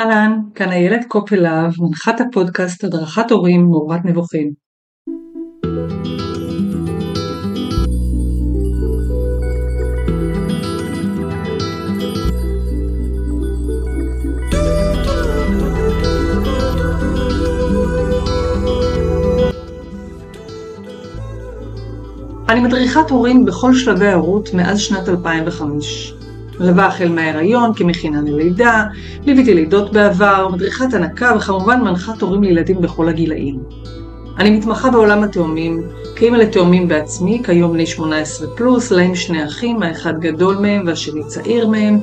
אהלן, כאן איילת קופלהב, מנחת הפודקאסט הדרכת הורים מעורבת נבוכים. אני מדריכת הורים בכל שלבי ההורות מאז שנת 2005. מלווה החל מההיריון כמכינה ללידה, ליוויתי לידות בעבר, מדריכת הנקה וכמובן מנחת הורים לילדים בכל הגילאים. אני מתמחה בעולם התאומים, כאימא לתאומים בעצמי, כיום בני 18 פלוס, להם שני אחים, האחד גדול מהם והשני צעיר מהם,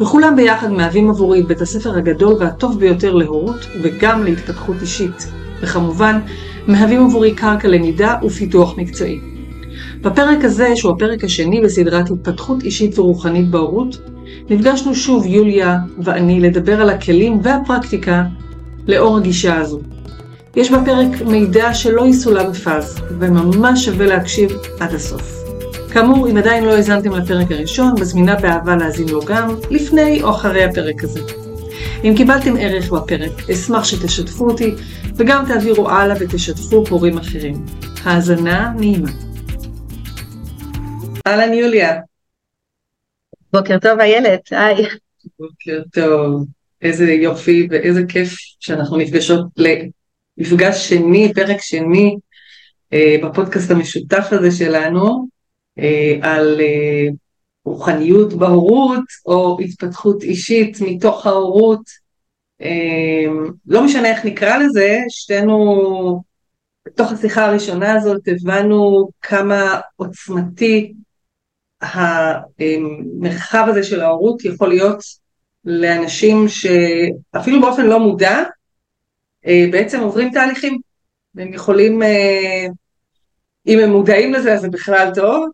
וכולם ביחד מהווים עבורי את בית הספר הגדול והטוב ביותר להורות וגם להתפתחות אישית, וכמובן מהווים עבורי קרקע למידה ופיתוח מקצועי. בפרק הזה, שהוא הפרק השני בסדרת התפתחות אישית ורוחנית בהורות, נפגשנו שוב יוליה ואני לדבר על הכלים והפרקטיקה לאור הגישה הזו. יש בפרק מידע שלא יסולא בפז, וממש שווה להקשיב עד הסוף. כאמור, אם עדיין לא האזנתם לפרק הראשון, מזמינה באהבה להאזין לו גם לפני או אחרי הפרק הזה. אם קיבלתם ערך בפרק, אשמח שתשתפו אותי, וגם תעבירו הלאה ותשתפו הורים אחרים. האזנה נעימה. אהלן יוליה. בוקר טוב איילת, היי. בוקר טוב, איזה יופי ואיזה כיף שאנחנו נפגשות למפגש שני, פרק שני אה, בפודקאסט המשותף הזה שלנו אה, על אה, רוחניות בהורות או התפתחות אישית מתוך ההורות. אה, לא משנה איך נקרא לזה, שתינו בתוך השיחה הראשונה הזאת הבנו כמה עוצמתי המרחב הזה של ההורות יכול להיות לאנשים שאפילו באופן לא מודע אה, בעצם עוברים תהליכים. והם יכולים, אה, אם הם מודעים לזה אז זה בכלל טוב,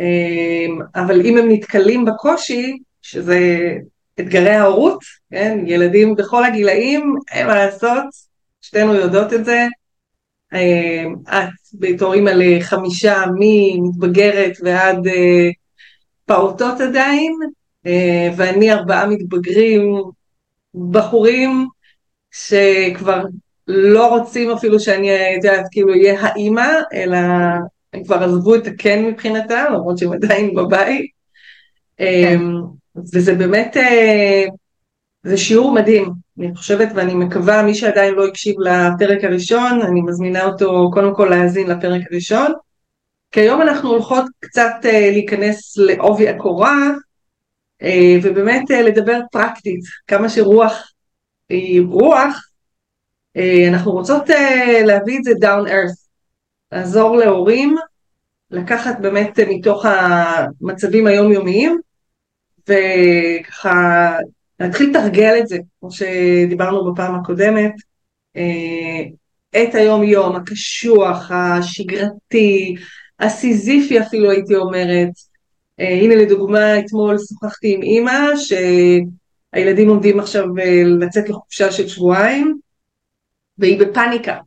אה, אבל אם הם נתקלים בקושי, שזה אתגרי ההורות, כן, ילדים בכל הגילאים, אין מה לעשות, שתינו יודעות את זה, את בתור אימא לחמישה ממתבגרת ועד אה, פעוטות עדיין, אה, ואני ארבעה מתבגרים, בחורים שכבר לא רוצים אפילו שאני, יודעת, כאילו אהיה האימא, אלא הם כבר עזבו את הכן מבחינתם, למרות שהם עדיין בבית. כן. וזה באמת, אה, זה שיעור מדהים, אני חושבת ואני מקווה, מי שעדיין לא הקשיב לפרק הראשון, אני מזמינה אותו קודם כל להאזין לפרק הראשון. כי היום אנחנו הולכות קצת uh, להיכנס לעובי הקורה, uh, ובאמת uh, לדבר פרקטית, כמה שרוח היא רוח, אנחנו רוצות להביא את זה down earth, לעזור להורים, לקחת באמת מתוך המצבים היומיומיים, וככה להתחיל לתרגל את זה, כמו שדיברנו בפעם הקודמת, אה, את היום-יום, הקשוח, השגרתי, הסיזיפי אפילו הייתי אומרת. אה, הנה לדוגמה, אתמול שוחחתי עם אימא, שהילדים עומדים עכשיו אה, לצאת לחופשה של שבועיים, והיא בפאניקה.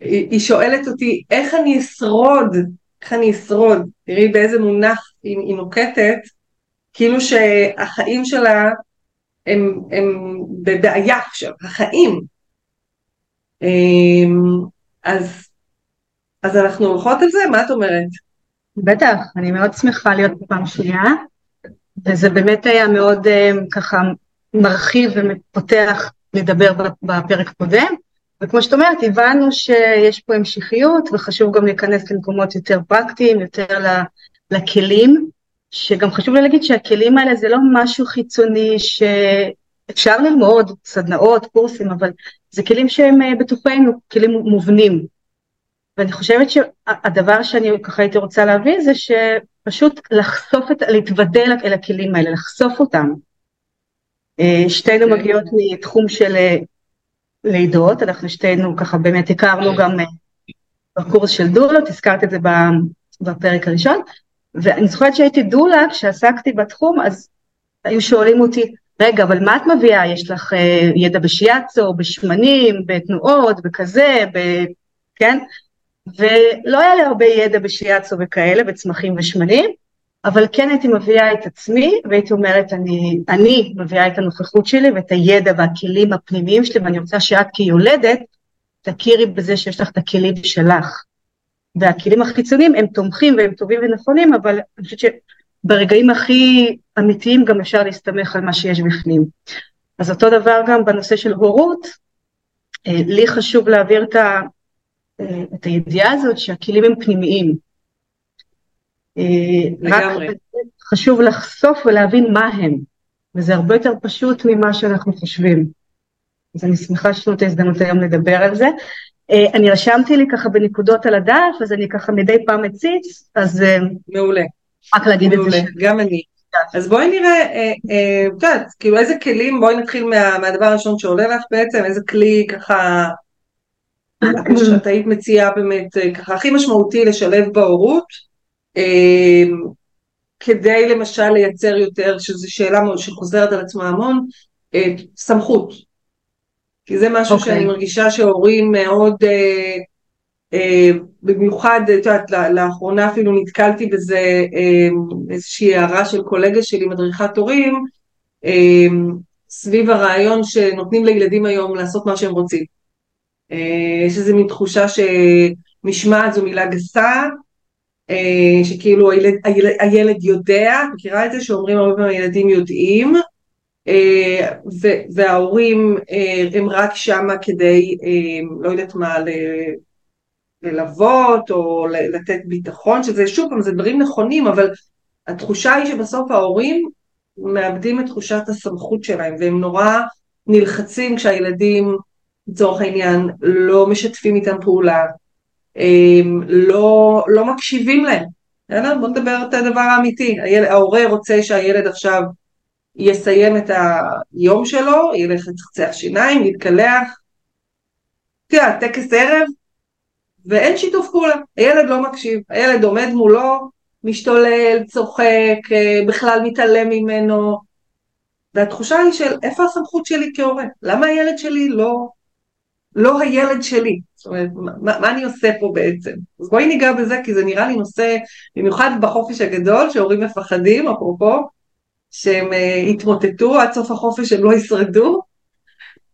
היא שואלת אותי, איך אני אשרוד? איך אני אשרוד? תראי באיזה מונח היא נוקטת. כאילו שהחיים שלה הם, הם בבעיה עכשיו, החיים. אמ, אז, אז אנחנו הולכות על זה? מה את אומרת? בטח, אני מאוד שמחה להיות בפעם שנייה, וזה באמת היה מאוד אמ, ככה מרחיב ופותח לדבר בפרק קודם, וכמו שאת אומרת, הבנו שיש פה המשכיות וחשוב גם להיכנס למקומות יותר פרקטיים, יותר לכלים, שגם חשוב לי להגיד שהכלים האלה זה לא משהו חיצוני שאפשר ללמוד, סדנאות, קורסים, אבל זה כלים שהם אה, בתוכנו, כלים מובנים. ואני חושבת שהדבר שאני ככה הייתי רוצה להביא זה שפשוט לחשוף, את, להתוודע אל הכלים האלה, לחשוף אותם. אה, שתינו okay. כן. מגיעות מתחום של אה, לידות, אנחנו שתינו ככה באמת הכרנו גם בקורס של דולות, הזכרת את זה בפרק הראשון, ואני זוכרת שהייתי דולה, כשעסקתי בתחום, אז היו שואלים אותי, רגע, אבל מה את מביאה? יש לך אה, ידע בשיאצו, בשמנים, בתנועות, בכזה, ב... כן? ולא היה לי הרבה ידע בשיאצו וכאלה, בצמחים ושמנים, אבל כן הייתי מביאה את עצמי והייתי אומרת אני, אני מביאה את הנוכחות שלי ואת הידע והכלים הפנימיים שלי ואני רוצה שאת כיולדת תכירי בזה שיש לך את הכלים שלך. והכלים החיצוניים הם תומכים והם טובים ונכונים אבל אני חושבת שברגעים הכי אמיתיים גם אפשר להסתמך על מה שיש בפנים. אז אותו דבר גם בנושא של הורות, אה, לי חשוב להעביר את, ה, אה, את הידיעה הזאת שהכלים הם פנימיים. אה, לגמרי. רק חשוב לחשוף ולהבין מה הם, וזה הרבה יותר פשוט ממה שאנחנו חושבים. אז אני שמחה שיש לנו את ההזדמנות היום לדבר על זה. אני רשמתי לי ככה בנקודות על הדף, אז אני ככה מדי פעם מציץ, אז... מעולה. רק להגיד מעולה, את זה. גם אני. אז בואי נראה, אה, אה, את יודעת, כאילו איזה כלים, בואי נתחיל מה, מהדבר הראשון שעולה לך בעצם, איזה כלי ככה, שאת היית מציעה באמת, אה, ככה הכי משמעותי לשלב בהורות, כדי למשל לייצר יותר, שזו שאלה שחוזרת על עצמה המון, סמכות. כי זה משהו okay. שאני אוקיי. מרגישה שהורים מאוד אה, במיוחד, את יודעת, לאחרונה אפילו נתקלתי בזה, אה, איזושהי הערה של קולגה שלי, מדריכת הורים, אה, סביב הרעיון שנותנים לילדים היום לעשות מה שהם רוצים. יש איזו מין תחושה שמשמעת זו מילה גסה, שכאילו הילד, הילד, הילד יודע, מכירה את זה שאומרים הרבה פעמים הילדים יודעים, וההורים הם רק שמה כדי, לא יודעת מה, ללוות או לתת ביטחון, שזה שוב פעם, זה דברים נכונים, אבל התחושה היא שבסוף ההורים מאבדים את תחושת הסמכות שלהם, והם נורא נלחצים כשהילדים, לצורך העניין, לא משתפים איתם פעולה, לא, לא מקשיבים להם. יאללה, בוא נדבר את הדבר האמיתי. ההורה רוצה שהילד עכשיו יסיים את היום שלו, ילך לצחצח שיניים, יתקלח. תראה, טקס ערב, ואין שיתוף פעולה, הילד לא מקשיב, הילד עומד מולו, משתולל, צוחק, אה, בכלל מתעלם ממנו, והתחושה היא של איפה הסמכות שלי כהורה? למה הילד שלי לא, לא הילד שלי? זאת אומרת, מה, מה אני עושה פה בעצם? אז בואי ניגע בזה, כי זה נראה לי נושא, במיוחד בחופש הגדול, שהורים מפחדים, אפרופו, שהם uh, יתמוטטו עד סוף החופש, הם לא ישרדו.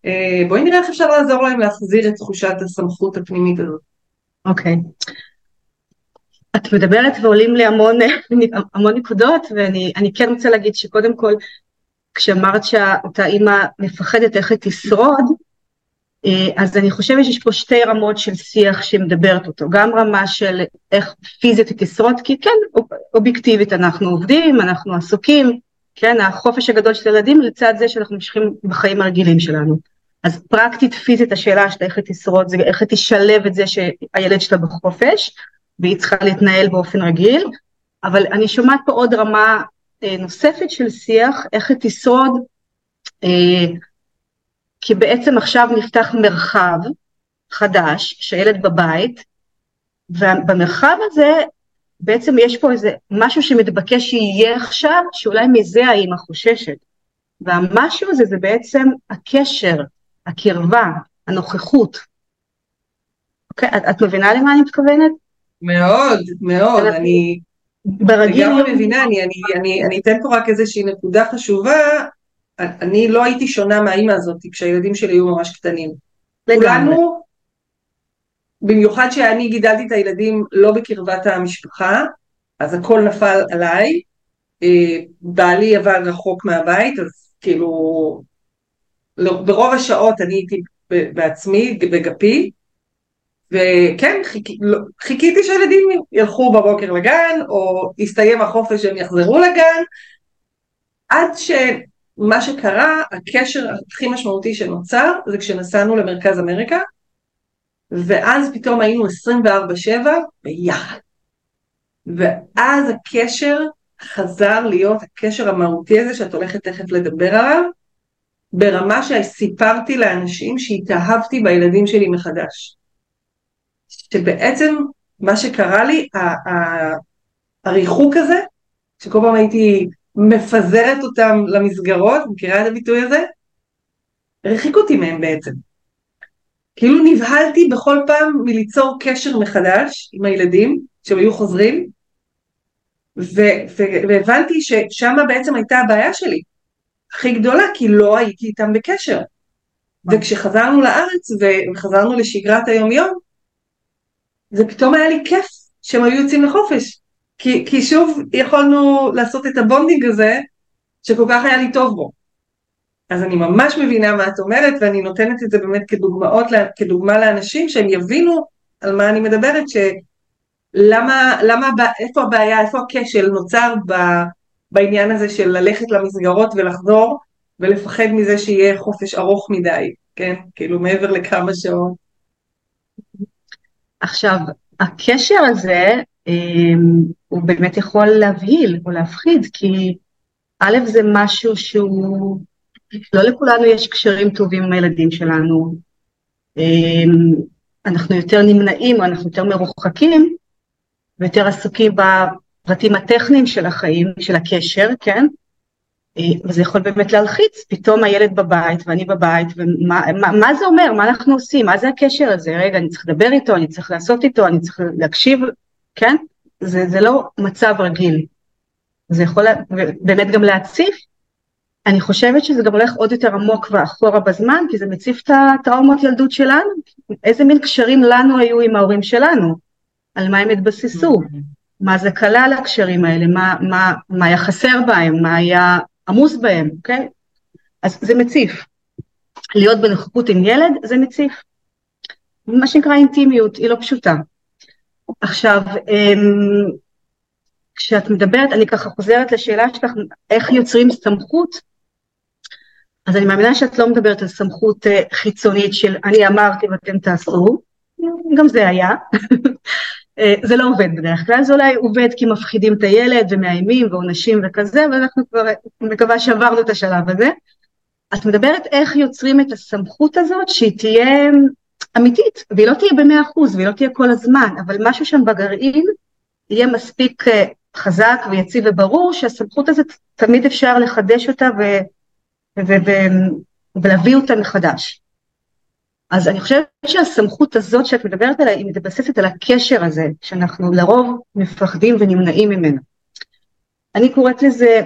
Uh, בואי נראה איך אפשר לעזור להם להחזיר את תחושת הסמכות הפנימית הזאת. אוקיי. את מדברת ועולים לי המון, המון נקודות ואני כן רוצה להגיד שקודם כל כשאמרת שאותה אימא מפחדת איך היא תשרוד אה, אז אני חושבת שיש פה שתי רמות של שיח שמדברת אותו, גם רמה של איך פיזית היא תשרוד, כי כן, אובייקטיבית אנחנו עובדים, אנחנו עסוקים, כן, החופש הגדול של ילדים לצד זה שאנחנו ממשיכים בחיים הרגילים שלנו. אז פרקטית פיזית השאלה של איך היא תשרוד זה איך היא תשלב את זה שהילד שלה בחופש והיא צריכה להתנהל באופן רגיל, אבל אני שומעת פה עוד רמה אה, נוספת של שיח, איך היא תשרוד, אה, כי בעצם עכשיו נפתח מרחב חדש שהילד בבית, ובמרחב הזה בעצם יש פה איזה משהו שמתבקש שיהיה עכשיו, שאולי מזה האימא חוששת. והמשהו הזה זה בעצם הקשר הקרבה, הנוכחות. אוקיי, את, את מבינה למה אני מתכוונת? מאוד, מאוד, אני ברגיל לגמרי לא... מבינה, אני, אני, אני, אני אתן פה רק איזושהי נקודה חשובה, אני לא הייתי שונה מהאימא הזאת כשהילדים שלי היו ממש קטנים. כולנו, במיוחד שאני גידלתי את הילדים לא בקרבת המשפחה, אז הכל נפל עליי, אה, בעלי עבר רחוק מהבית, אז כאילו לא, ברוב השעות אני הייתי בעצמי, בגפי, וכן, חיכ... לא, חיכיתי שהילדים ילכו בבוקר לגן, או יסתיים החופש שהם יחזרו לגן, עד שמה שקרה, הקשר הכי משמעותי שנוצר, זה כשנסענו למרכז אמריקה, ואז פתאום היינו 24-7 ביחד. ואז הקשר חזר להיות הקשר המהותי הזה שאת הולכת תכף לדבר עליו, ברמה שסיפרתי לאנשים שהתאהבתי בילדים שלי מחדש. שבעצם מה שקרה לי, הריחוק הזה, שכל פעם הייתי מפזרת אותם למסגרות, מכירה את הביטוי הזה? הרחיק אותי מהם בעצם. כאילו נבהלתי בכל פעם מליצור קשר מחדש עם הילדים, שהם היו חוזרים, והבנתי ששם בעצם הייתה הבעיה שלי הכי גדולה, כי לא הייתי איתם בקשר. וכשחזרנו לארץ וחזרנו לשגרת היומיום, זה פתאום היה לי כיף שהם היו יוצאים לחופש. כי, כי שוב יכולנו לעשות את ה bonding הזה שכל כך היה לי טוב בו. אז אני ממש מבינה מה את אומרת ואני נותנת את זה באמת כדוגמאות, כדוגמה לאנשים שהם יבינו על מה אני מדברת, שלמה, למה, איפה הבעיה, איפה הכשל נוצר ב, בעניין הזה של ללכת למסגרות ולחזור ולפחד מזה שיהיה חופש ארוך מדי, כן? כאילו מעבר לכמה שעות. עכשיו, הקשר הזה אמ, הוא באמת יכול להבהיל או להפחיד, כי א' זה משהו שהוא, לא לכולנו יש קשרים טובים עם הילדים שלנו, אמ, אנחנו יותר נמנעים אנחנו יותר מרוחקים ויותר עסוקים בפרטים הטכניים של החיים, של הקשר, כן? אה, וזה יכול באמת להלחיץ, פתאום הילד בבית ואני בבית, ומה מה, מה זה אומר, מה אנחנו עושים, מה זה הקשר הזה, רגע, אני צריך לדבר איתו, אני צריך לעשות איתו, אני צריך להקשיב, כן? זה, זה לא מצב רגיל. זה יכול באמת גם להציף, אני חושבת שזה גם הולך עוד יותר עמוק ואחורה בזמן, כי זה מציף את הטראומות ילדות שלנו, איזה מין קשרים לנו היו עם ההורים שלנו, על מה הם התבססו, מה זה כלל הקשרים האלה, מה, מה, מה היה חסר בהם, מה היה עמוס בהם, אוקיי? אז זה מציף. להיות בנוכחות עם ילד זה מציף. מה שנקרא אינטימיות, היא לא פשוטה. עכשיו, אמ, כשאת מדברת, אני ככה חוזרת לשאלה שלך, איך יוצרים סמכות, אז אני מאמינה שאת לא מדברת על סמכות אה, חיצונית של אני אמרתי ואתם תעשו, גם זה היה, אה, זה לא עובד בדרך כלל, זה אולי עובד כי מפחידים את הילד ומאיימים ועונשים וכזה, ואנחנו כבר, מקווה שעברנו את השלב הזה. את מדברת איך יוצרים את הסמכות הזאת שהיא תהיה אמיתית, והיא לא תהיה במאה אחוז והיא לא תהיה כל הזמן, אבל משהו שם בגרעין יהיה מספיק אה, חזק ויציב וברור שהסמכות הזאת תמיד אפשר לחדש אותה ו, ולהביא אותה מחדש. אז אני חושבת שהסמכות הזאת שאת מדברת עליה היא מתבססת על הקשר הזה שאנחנו לרוב מפחדים ונמנעים ממנו. אני קוראת לזה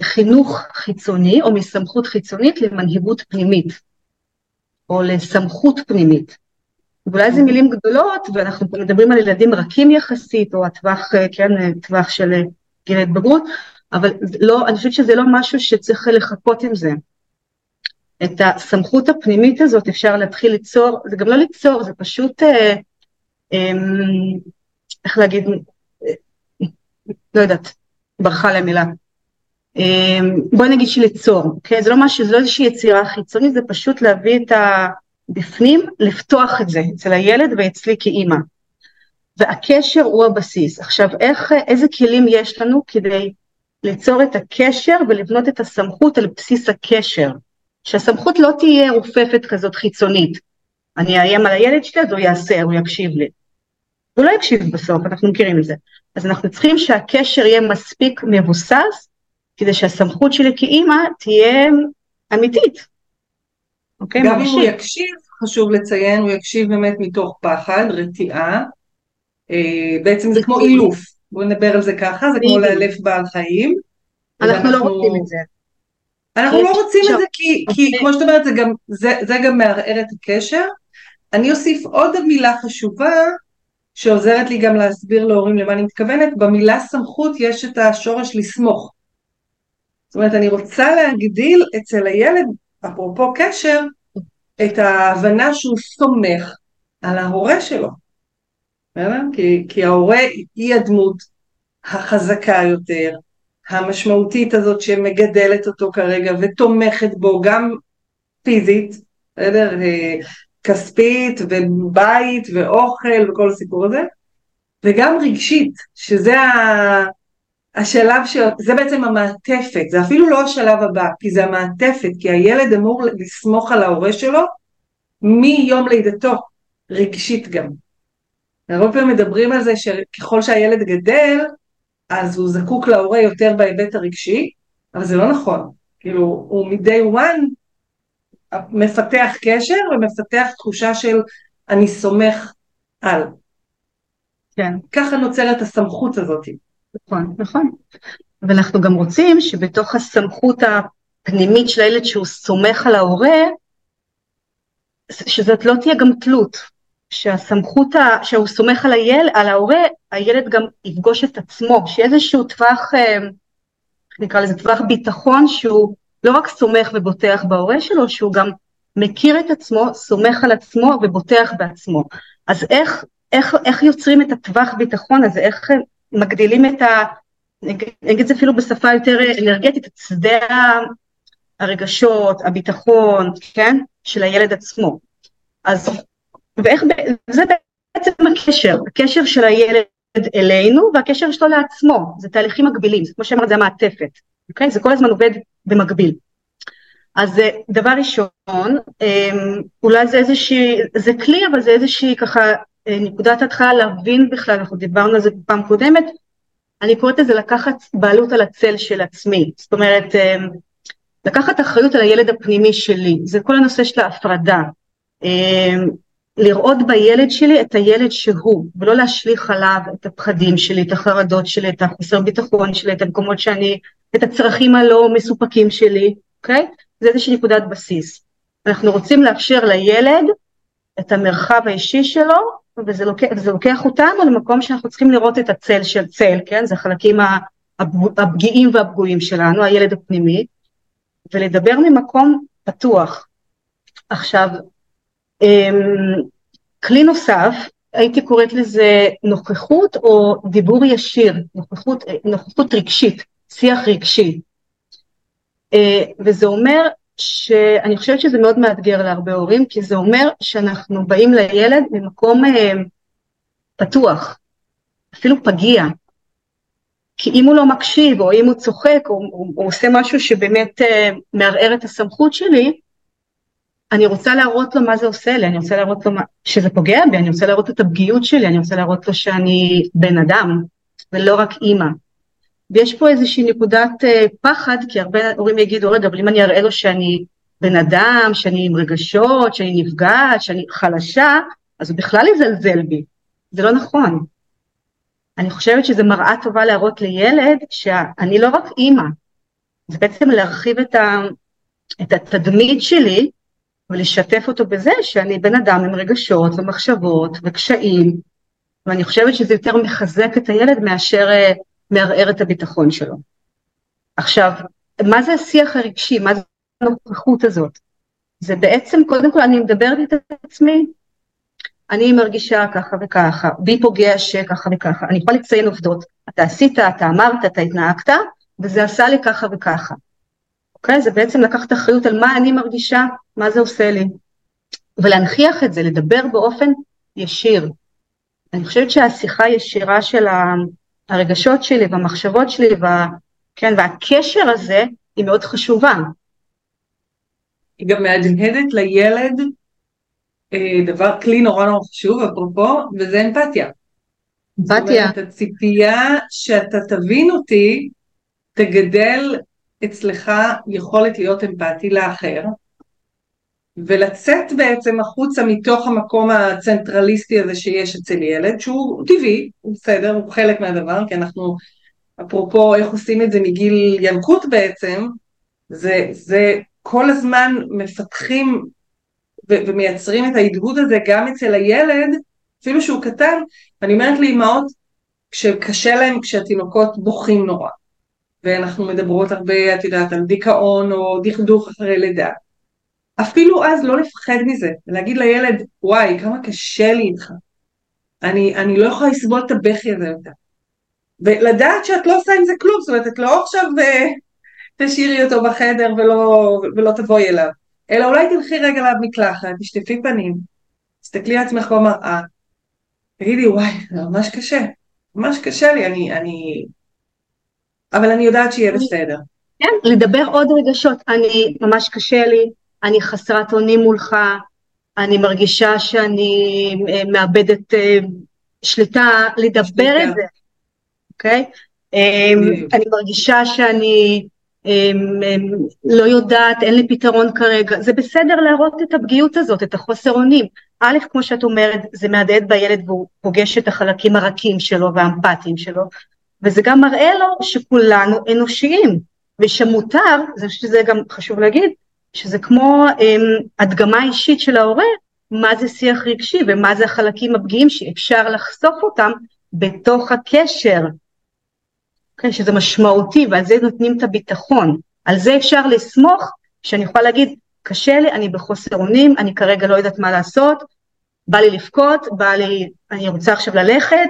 מחינוך חיצוני או מסמכות חיצונית למנהיגות פנימית או לסמכות פנימית. ואולי זה מילים גדולות ואנחנו מדברים על ילדים רכים יחסית או הטווח, כן, טווח של גיל ההתבגרות, אבל לא, אני חושבת שזה לא משהו שצריך לחכות עם זה. את הסמכות הפנימית הזאת אפשר להתחיל ליצור, זה גם לא ליצור, זה פשוט, אה, אה, איך להגיד, אה, לא יודעת, ברחה להם מילה. אה, בואי נגיד שליצור, אוקיי? זה לא משהו, זה לא איזושהי יצירה חיצונית, זה פשוט להביא את הבפנים, לפתוח את זה אצל הילד ואצלי כאימא. והקשר הוא הבסיס. עכשיו, איך, איזה כלים יש לנו כדי ליצור את הקשר ולבנות את הסמכות על בסיס הקשר? שהסמכות לא תהיה רופפת כזאת חיצונית. אני אאיים על הילד שלי אז הוא יעשה, הוא יקשיב לי. הוא לא יקשיב בסוף, אנחנו מכירים את זה. אז אנחנו צריכים שהקשר יהיה מספיק מבוסס, כדי שהסמכות שלי כאימא תהיה אמיתית. אוקיי? גם אם הוא יקשיב, חשוב לציין, הוא יקשיב באמת מתוך פחד, רתיעה. אה, בעצם זה כמו אילוף, בואו נדבר על זה ככה, זה כמו לאלף בעל חיים. אנחנו לא רוצים את זה. אנחנו לא רוצים את זה כי, כי אוקיי. כמו שאת אומרת, זה גם, זה, זה גם מערער את הקשר. אני אוסיף עוד מילה חשובה, שעוזרת לי גם להסביר להורים למה אני מתכוונת, במילה סמכות יש את השורש לסמוך. זאת אומרת, אני רוצה להגדיל אצל הילד, אפרופו קשר, את ההבנה שהוא סומך על ההורה שלו. כי, כי ההורה היא הדמות החזקה יותר, המשמעותית הזאת שמגדלת אותו כרגע ותומכת בו גם פיזית, בסדר? אה, כספית ובית ואוכל וכל הסיפור הזה, וגם רגשית, שזה ה... השלב, ש... זה בעצם המעטפת, זה אפילו לא השלב הבא, כי זה המעטפת, כי הילד אמור לסמוך על ההורה שלו מיום לידתו, רגשית גם. הרבה פעמים מדברים על זה שככל שהילד גדל, אז הוא זקוק להורה יותר בהיבט הרגשי, אבל זה לא נכון. כאילו, הוא מ-day one מפתח קשר ומפתח תחושה של אני סומך על. כן. ככה נוצרת הסמכות הזאת. נכון, נכון. ואנחנו גם רוצים שבתוך הסמכות הפנימית של הילד שהוא סומך על ההורה, שזאת לא תהיה גם תלות, שהסמכות, ה, שהוא סומך על, היל, על ההורה, הילד גם יפגוש את עצמו, שיהיה איזשהו טווח, אה, נקרא לזה טווח ביטחון שהוא לא רק סומך ובוטח בהורה שלו, שהוא גם מכיר את עצמו, סומך על עצמו ובוטח בעצמו. אז איך, איך, איך יוצרים את הטווח ביטחון הזה, איך מגדילים את ה... נגיד את זה אפילו בשפה יותר אנרגטית, את שדה הרגשות, הביטחון, כן, של הילד עצמו. אז, ואיך, זה בעצם הקשר, הקשר של הילד אלינו והקשר שלו לעצמו, זה תהליכים מקבילים, כמו שאמרת זה המעטפת, אוקיי? זה כל הזמן עובד במקביל. אז דבר ראשון, אמ, אולי זה איזושהי, זה כלי אבל זה איזושהי ככה אה, נקודת התחלה להבין בכלל, אנחנו דיברנו על זה פעם קודמת, אני קוראת לזה לקחת בעלות על הצל של עצמי, זאת אומרת אמ, לקחת אחריות על הילד הפנימי שלי, זה כל הנושא של ההפרדה, אמ, לראות בילד שלי את הילד שהוא, ולא להשליך עליו את הפחדים שלי, את החרדות שלי, את החוסר ביטחון שלי, את המקומות שאני, את הצרכים הלא מסופקים שלי, אוקיי? זה איזושהי נקודת בסיס. אנחנו רוצים לאפשר לילד את המרחב האישי שלו וזה לוקח, וזה לוקח אותנו למקום שאנחנו צריכים לראות את הצל של צל, כן? זה החלקים הפגיעים והפגועים שלנו, הילד הפנימי, ולדבר ממקום פתוח. עכשיו, כלי נוסף, הייתי קוראת לזה נוכחות או דיבור ישיר, נוכחות, נוכחות רגשית, שיח רגשי. אה, וזה אומר שאני חושבת שזה מאוד מאתגר להרבה הורים, כי זה אומר שאנחנו באים לילד ממקום אה, פתוח, אפילו פגיע. כי אם הוא לא מקשיב, או אם הוא צוחק, או, או, או עושה משהו שבאמת אה, מערער את הסמכות שלי, אני רוצה להראות לו מה זה עושה לי, אני רוצה להראות לו מה, שזה פוגע בי, אני רוצה להראות את הפגיעות שלי, אני רוצה להראות לו שאני בן אדם, ולא רק אימא. ויש פה איזושהי נקודת uh, פחד, כי הרבה הורים יגידו, רגע, אבל אם אני אראה לו שאני בן אדם, שאני עם רגשות, שאני נפגעת, שאני חלשה, אז הוא בכלל יזלזל בי. זה לא נכון. אני חושבת שזו מראה טובה להראות לילד שאני לא רק אימא, זה בעצם להרחיב את, ה, את התדמית שלי ולשתף אותו בזה שאני בן אדם עם רגשות ומחשבות וקשיים, ואני חושבת שזה יותר מחזק את הילד מאשר uh, מערער את הביטחון שלו. עכשיו, מה זה השיח הרגשי? מה זה הנוכחות הזאת? זה בעצם, קודם כל אני מדברת את עצמי, אני מרגישה ככה וככה, בי פוגע שככה וככה, אני יכולה לציין עובדות, אתה עשית, אתה אמרת, אתה התנהגת, וזה עשה לי ככה וככה. אוקיי? זה בעצם לקחת אחריות על מה אני מרגישה, מה זה עושה לי. ולהנכיח את זה, לדבר באופן ישיר. אני חושבת שהשיחה הישירה של הרגשות שלי והמחשבות שלי וה, כן, והקשר הזה היא מאוד חשובה. היא גם מהדהדת לילד אה, דבר, כלי נורא נורא חשוב, אפרופו, וזה אמפתיה. אמפתיה. זאת אומרת, הציפייה שאתה תבין אותי, תגדל אצלך יכולת להיות אמפתי לאחר, ולצאת בעצם החוצה מתוך המקום הצנטרליסטי הזה שיש אצל ילד, שהוא טבעי, הוא בסדר, הוא חלק מהדבר, כי אנחנו, אפרופו איך עושים את זה מגיל ינקות בעצם, זה, זה כל הזמן מפתחים ו- ומייצרים את ההדהוד הזה גם אצל הילד, אפילו שהוא קטן, ואני אומרת לאמהות, כשקשה להם, כשהתינוקות בוכים נורא, ואנחנו מדברות הרבה, את יודעת, על דיכאון או דכדוך אחרי לידה, אפילו אז לא לפחד מזה, ולהגיד לילד, וואי, כמה קשה לי איתך. אני, אני לא יכולה לסבול את הבכי הזה יותר. ולדעת שאת לא עושה עם זה כלום, זאת אומרת, את לא עכשיו uh, תשאירי אותו בחדר ולא, ולא תבואי אליו, אלא אולי תלכי רגע למקלחת, תשטפי פנים, תסתכלי על עצמך במראה, תגידי, וואי, זה ממש קשה, ממש קשה לי, אני, אני... אבל אני יודעת שיהיה בסדר. כן, לדבר עוד רגשות, אני, ממש קשה לי, אני חסרת אונים מולך, אני מרגישה שאני אה, מאבדת אה, שליטה, לדבר את זה, אוקיי? אמ, אני מרגישה שאני אמ, אמ, לא יודעת, אין לי פתרון כרגע, זה בסדר להראות את הפגיעות הזאת, את החוסר אונים. א', כמו שאת אומרת, זה מהדהד בילד והוא פוגש את החלקים הרכים שלו והאמפתיים שלו, וזה גם מראה לו שכולנו אנושיים, ושמותר, זה שזה גם חשוב להגיד, שזה כמו אמ, הדגמה אישית של ההורה, מה זה שיח רגשי ומה זה החלקים הפגיעים שאפשר לחשוף אותם בתוך הקשר, אוקיי? שזה משמעותי ועל זה נותנים את הביטחון, על זה אפשר לסמוך שאני יכולה להגיד קשה לי, אני בחוסר אונים, אני כרגע לא יודעת מה לעשות, בא לי לבכות, בא לי, אני רוצה עכשיו ללכת,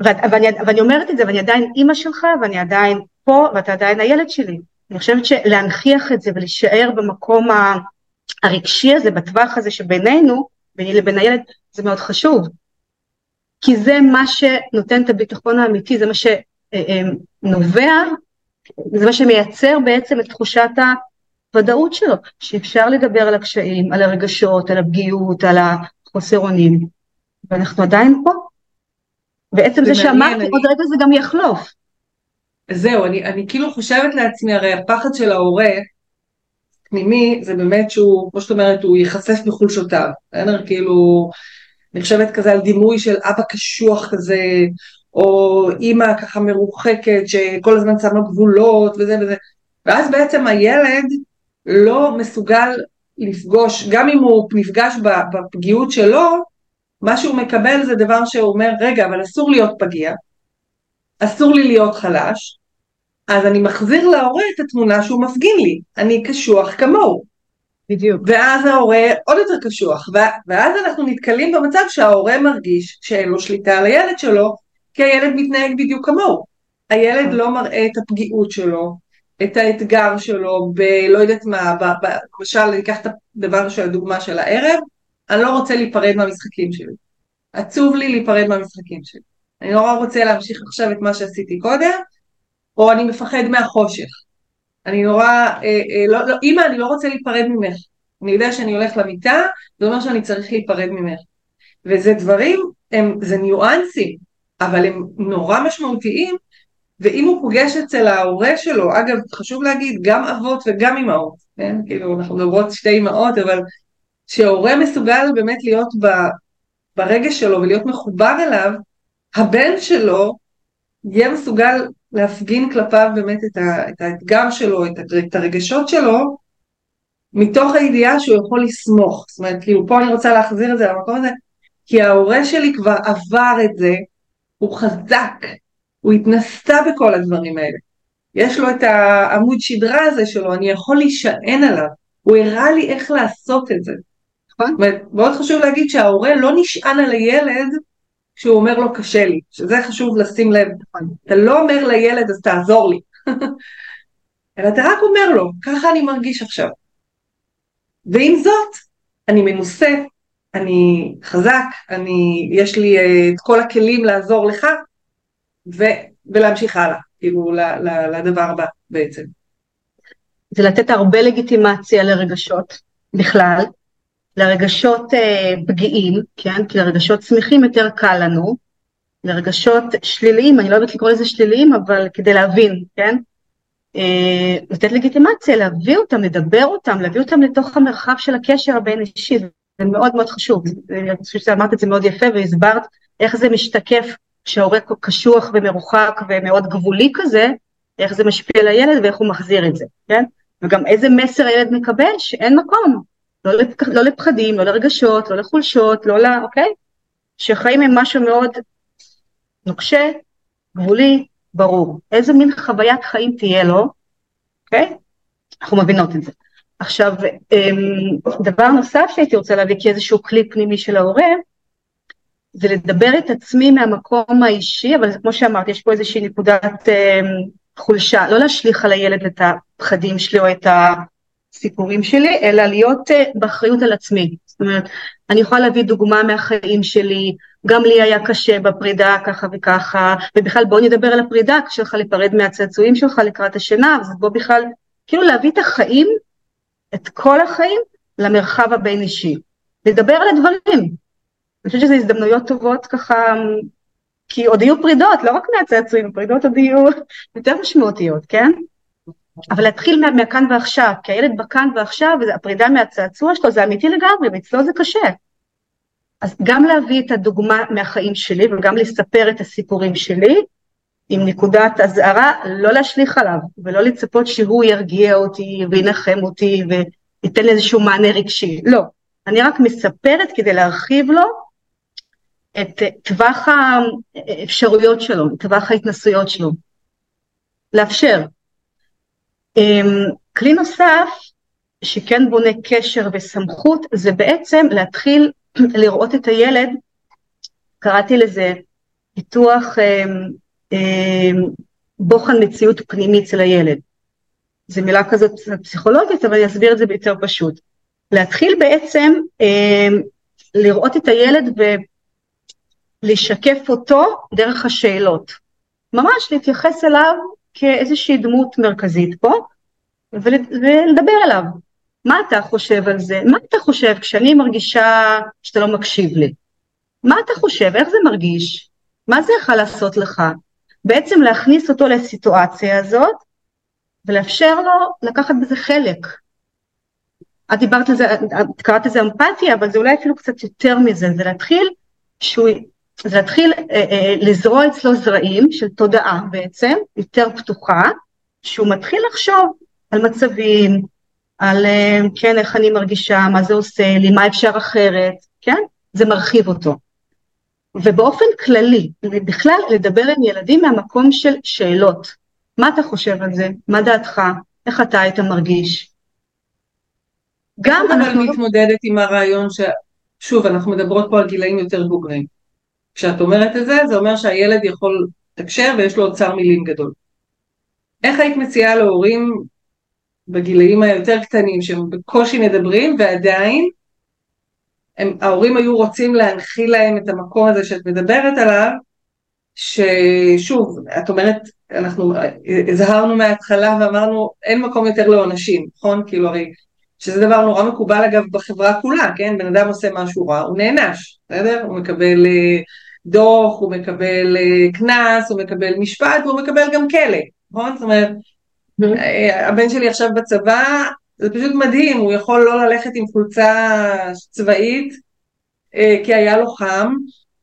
ואני, ואני אומרת את זה, ואני עדיין אימא שלך, ואני עדיין פה, ואתה עדיין הילד שלי. אני חושבת שלהנכיח את זה ולהישאר במקום הרגשי הזה, בטווח הזה שבינינו, ביני לבין הילד, זה מאוד חשוב. כי זה מה שנותן את הביטחון האמיתי, זה מה שנובע, זה מה שמייצר בעצם את תחושת הוודאות שלו, שאפשר לדבר על הקשיים, על הרגשות, על הפגיעות, על החוסר אונים, ואנחנו עדיין פה. בעצם זה, זה שאמרתי, אני... עוד רגע זה גם יחלוף. זהו, אני, אני כאילו חושבת לעצמי, הרי הפחד של ההורה, פנימי, זה באמת שהוא, כמו שאת אומרת, הוא ייחשף בחולשותיו, בסדר? כאילו, אני חושבת כזה על דימוי של אבא קשוח כזה, או אימא ככה מרוחקת שכל הזמן שמה גבולות וזה וזה, ואז בעצם הילד לא מסוגל לפגוש, גם אם הוא נפגש בפגיעות שלו, מה שהוא מקבל זה דבר שהוא אומר, רגע, אבל אסור להיות פגיע, אסור לי להיות חלש, אז אני מחזיר להורה את התמונה שהוא מפגין לי, אני קשוח כמוהו. בדיוק. ואז ההורה עוד יותר קשוח, ואז אנחנו נתקלים במצב שההורה מרגיש שאין לו שליטה על הילד שלו, כי הילד מתנהג בדיוק כמוהו. הילד לא מראה את הפגיעות שלו, את האתגר שלו, בלא יודעת מה, למשל אני אקח את הדבר של הדוגמה של הערב, אני לא רוצה להיפרד מהמשחקים שלי. עצוב לי להיפרד מהמשחקים שלי. אני נורא רוצה להמשיך עכשיו את מה שעשיתי קודם, או אני מפחד מהחושך. אני נורא, אה, אה, לא, לא, אימא, אני לא רוצה להיפרד ממך. אני יודע שאני הולך למיטה, זה אומר שאני צריך להיפרד ממך. וזה דברים, הם, זה ניואנסים, אבל הם נורא משמעותיים, ואם הוא פוגש אצל ההורה שלו, אגב, חשוב להגיד, גם אבות וגם אמהות, כן? כאילו, אנחנו מדברות שתי אמהות, אבל שההורה מסוגל באמת להיות ב, ברגש שלו ולהיות מחובר אליו, הבן שלו יהיה מסוגל להפגין כלפיו באמת את, ה, את האתגר שלו, את, את הרגשות שלו, מתוך הידיעה שהוא יכול לסמוך. זאת אומרת, כאילו, פה אני רוצה להחזיר את זה למקום הזה, כי ההורה שלי כבר עבר את זה, הוא חזק, הוא התנסה בכל הדברים האלה. יש לו את העמוד שדרה הזה שלו, אני יכול להישען עליו, הוא הראה לי איך לעשות את זה. נכון? מאוד חשוב להגיד שההורה לא נשען על הילד כשהוא אומר לו קשה לי, שזה חשוב לשים לב. אתה לא אומר לילד אז תעזור לי, אלא אתה רק אומר לו, ככה אני מרגיש עכשיו. ועם זאת, אני מנוסה, אני חזק, אני, יש לי uh, את כל הכלים לעזור לך, ו, ולהמשיך הלאה, כאילו לדבר הבא בעצם. זה לתת הרבה לגיטימציה לרגשות בכלל, לרגשות אה, פגיעים, כן? כי לרגשות שמחים יותר קל לנו, לרגשות שליליים, אני לא יודעת לקרוא לזה שליליים, אבל כדי להבין, כן? אה, לתת לגיטימציה, להביא אותם, לדבר אותם, להביא אותם לתוך המרחב של הקשר הבין אישי, זה מאוד מאוד חשוב, אני חושבת שאמרת את זה מאוד יפה והסברת איך זה משתקף כשההורה קשוח ומרוחק ומאוד גבולי כזה, איך זה משפיע על הילד ואיך הוא מחזיר את זה, כן? וגם איזה מסר הילד מקבל שאין מקום, לא, לפח, לא לפחדים, לא לרגשות, לא לחולשות, לא ל... אוקיי? שחיים הם משהו מאוד נוקשה, גבולי, ברור. איזה מין חוויית חיים תהיה לו, אוקיי? אנחנו מבינות את זה. עכשיו, אמ, דבר נוסף שהייתי רוצה להביא כאיזשהו כלי פנימי של ההורה, זה לדבר את עצמי מהמקום האישי, אבל כמו שאמרתי, יש פה איזושהי נקודת אמ, חולשה, לא להשליך על הילד את הפחדים שלי או את הסיפורים שלי, אלא להיות אה, באחריות על עצמי. זאת אומרת, אני יכולה להביא דוגמה מהחיים שלי, גם לי היה קשה בפרידה ככה וככה, ובכלל בוא נדבר על הפרידה, קשה לך להיפרד מהצעצועים שלך לקראת השינה, אז בוא בכלל, כאילו להביא את החיים, את כל החיים, למרחב הבין אישי. לדבר על הדברים. אני חושבת שזה הזדמנויות טובות ככה, כי עוד יהיו פרידות, לא רק מהצעצועים, פרידות עוד יהיו יותר משמעותיות, כן? אבל להתחיל מה, מהכאן ועכשיו, כי הילד בכאן ועכשיו, הפרידה מהצעצוע שלו זה אמיתי לגמרי, ואצלו זה קשה. אז גם להביא את הדוגמה מהחיים שלי וגם לספר את הסיפורים שלי, עם נקודת אזהרה, לא להשליך עליו, ולא לצפות שהוא ירגיע אותי וינחם אותי וייתן לי איזשהו מענה רגשי, לא. אני רק מספרת כדי להרחיב לו את טווח האפשרויות שלו, טווח ההתנסויות שלו. לאפשר. אמ, כלי נוסף שכן בונה קשר וסמכות זה בעצם להתחיל לראות את הילד, קראתי לזה פיתוח אמ, אמ, בוחן מציאות פנימית אצל הילד. זו מילה כזאת פסיכולוגית אבל אני אסביר את זה ביותר פשוט. להתחיל בעצם לראות את הילד ולשקף אותו דרך השאלות. ממש להתייחס אליו כאיזושהי דמות מרכזית פה ולדבר אליו. מה אתה חושב על זה? מה אתה חושב כשאני מרגישה שאתה לא מקשיב לי? מה אתה חושב? איך זה מרגיש? מה זה יכול לעשות לך? בעצם להכניס אותו לסיטואציה הזאת ולאפשר לו לקחת בזה חלק. את דיברת על זה, את קראת לזה אמפתיה, אבל זה אולי אפילו קצת יותר מזה, זה להתחיל שהוא, זה להתחיל אה, אה, לזרוע אצלו זרעים של תודעה בעצם, יותר פתוחה, שהוא מתחיל לחשוב על מצבים, על אה, כן איך אני מרגישה, מה זה עושה לי, מה אפשר אחרת, כן? זה מרחיב אותו. ובאופן כללי, בכלל לדבר עם ילדים מהמקום של שאלות. מה אתה חושב על זה? מה דעתך? איך אתה היית מרגיש? גם אנחנו... אבל מתמודדת עם הרעיון ש... שוב, אנחנו מדברות פה על גילאים יותר בוגרים. כשאת אומרת את זה, זה אומר שהילד יכול לתקשר ויש לו אוצר מילים גדול. איך היית מציעה להורים בגילאים היותר קטנים שהם בקושי מדברים ועדיין הם, ההורים היו רוצים להנחיל להם את המקום הזה שאת מדברת עליו, ששוב, את אומרת, אנחנו הזהרנו מההתחלה ואמרנו אין מקום יותר לעונשים, נכון? כאילו הרי, שזה דבר נורא מקובל אגב בחברה כולה, כן? בן אדם עושה משהו רע, הוא נענש, בסדר? הוא מקבל אה, דוח, הוא מקבל אה, קנס, הוא מקבל משפט והוא מקבל גם כלא, נכון? זאת אומרת, אה, הבן שלי עכשיו בצבא, זה פשוט מדהים, הוא יכול לא ללכת עם חולצה צבאית אה, כי היה לו חם,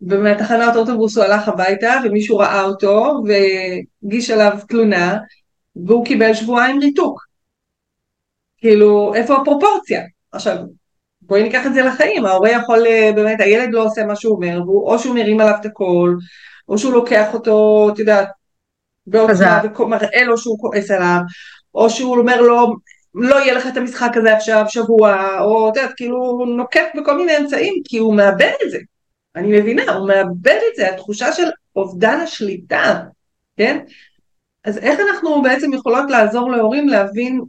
ומהתחנת אוטובוס הוא הלך הביתה ומישהו ראה אותו והגיש עליו תלונה והוא קיבל שבועיים ריתוק. כאילו, איפה הפרופורציה? עכשיו, בואי ניקח את זה לחיים, ההורה יכול, אה, באמת, הילד לא עושה מה שהוא אומר, והוא, או שהוא מרים עליו את הקול, או שהוא לוקח אותו, את יודעת, בעוצמה ומראה לו שהוא כועס עליו, או שהוא אומר לו, לא יהיה לך את המשחק הזה עכשיו שבוע, או את יודעת, כאילו הוא נוקט בכל מיני אמצעים, כי הוא מאבד את זה. אני מבינה, הוא מאבד את זה, התחושה של אובדן השליטה, כן? אז איך אנחנו בעצם יכולות לעזור להורים להבין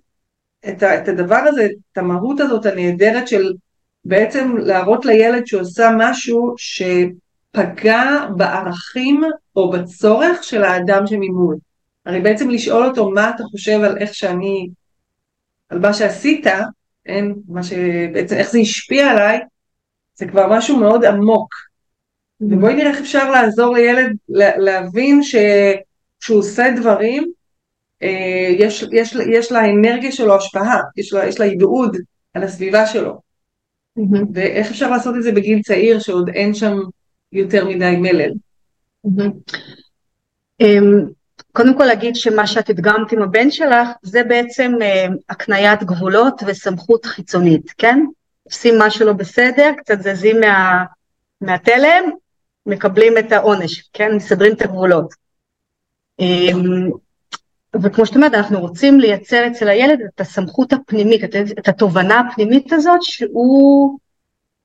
את, ה, את הדבר הזה, את המהות הזאת הנהדרת של בעצם להראות לילד שעושה משהו שפגע בערכים או בצורך של האדם שממול. הרי בעצם לשאול אותו מה אתה חושב על איך שאני על מה שעשית, כן, מה שבעצם איך זה השפיע עליי, זה כבר משהו מאוד עמוק. Mm-hmm. ובואי נראה איך אפשר לעזור לילד להבין שכשהוא עושה דברים, אה, יש, יש, יש לאנרגיה שלו השפעה, יש לה, יש לה על הסביבה שלו. Mm-hmm. ואיך אפשר לעשות את זה בגיל צעיר שעוד אין שם יותר מדי מלל. Mm-hmm. קודם כל להגיד שמה שאת הדגמת עם הבן שלך זה בעצם אה, הקניית גבולות וסמכות חיצונית, כן? עושים משהו לא בסדר, קצת זזים מה, מהתלם, מקבלים את העונש, כן? מסדרים את הגבולות. אה, וכמו שאת אומרת, אנחנו רוצים לייצר אצל הילד את הסמכות הפנימית, את, את התובנה הפנימית הזאת שהוא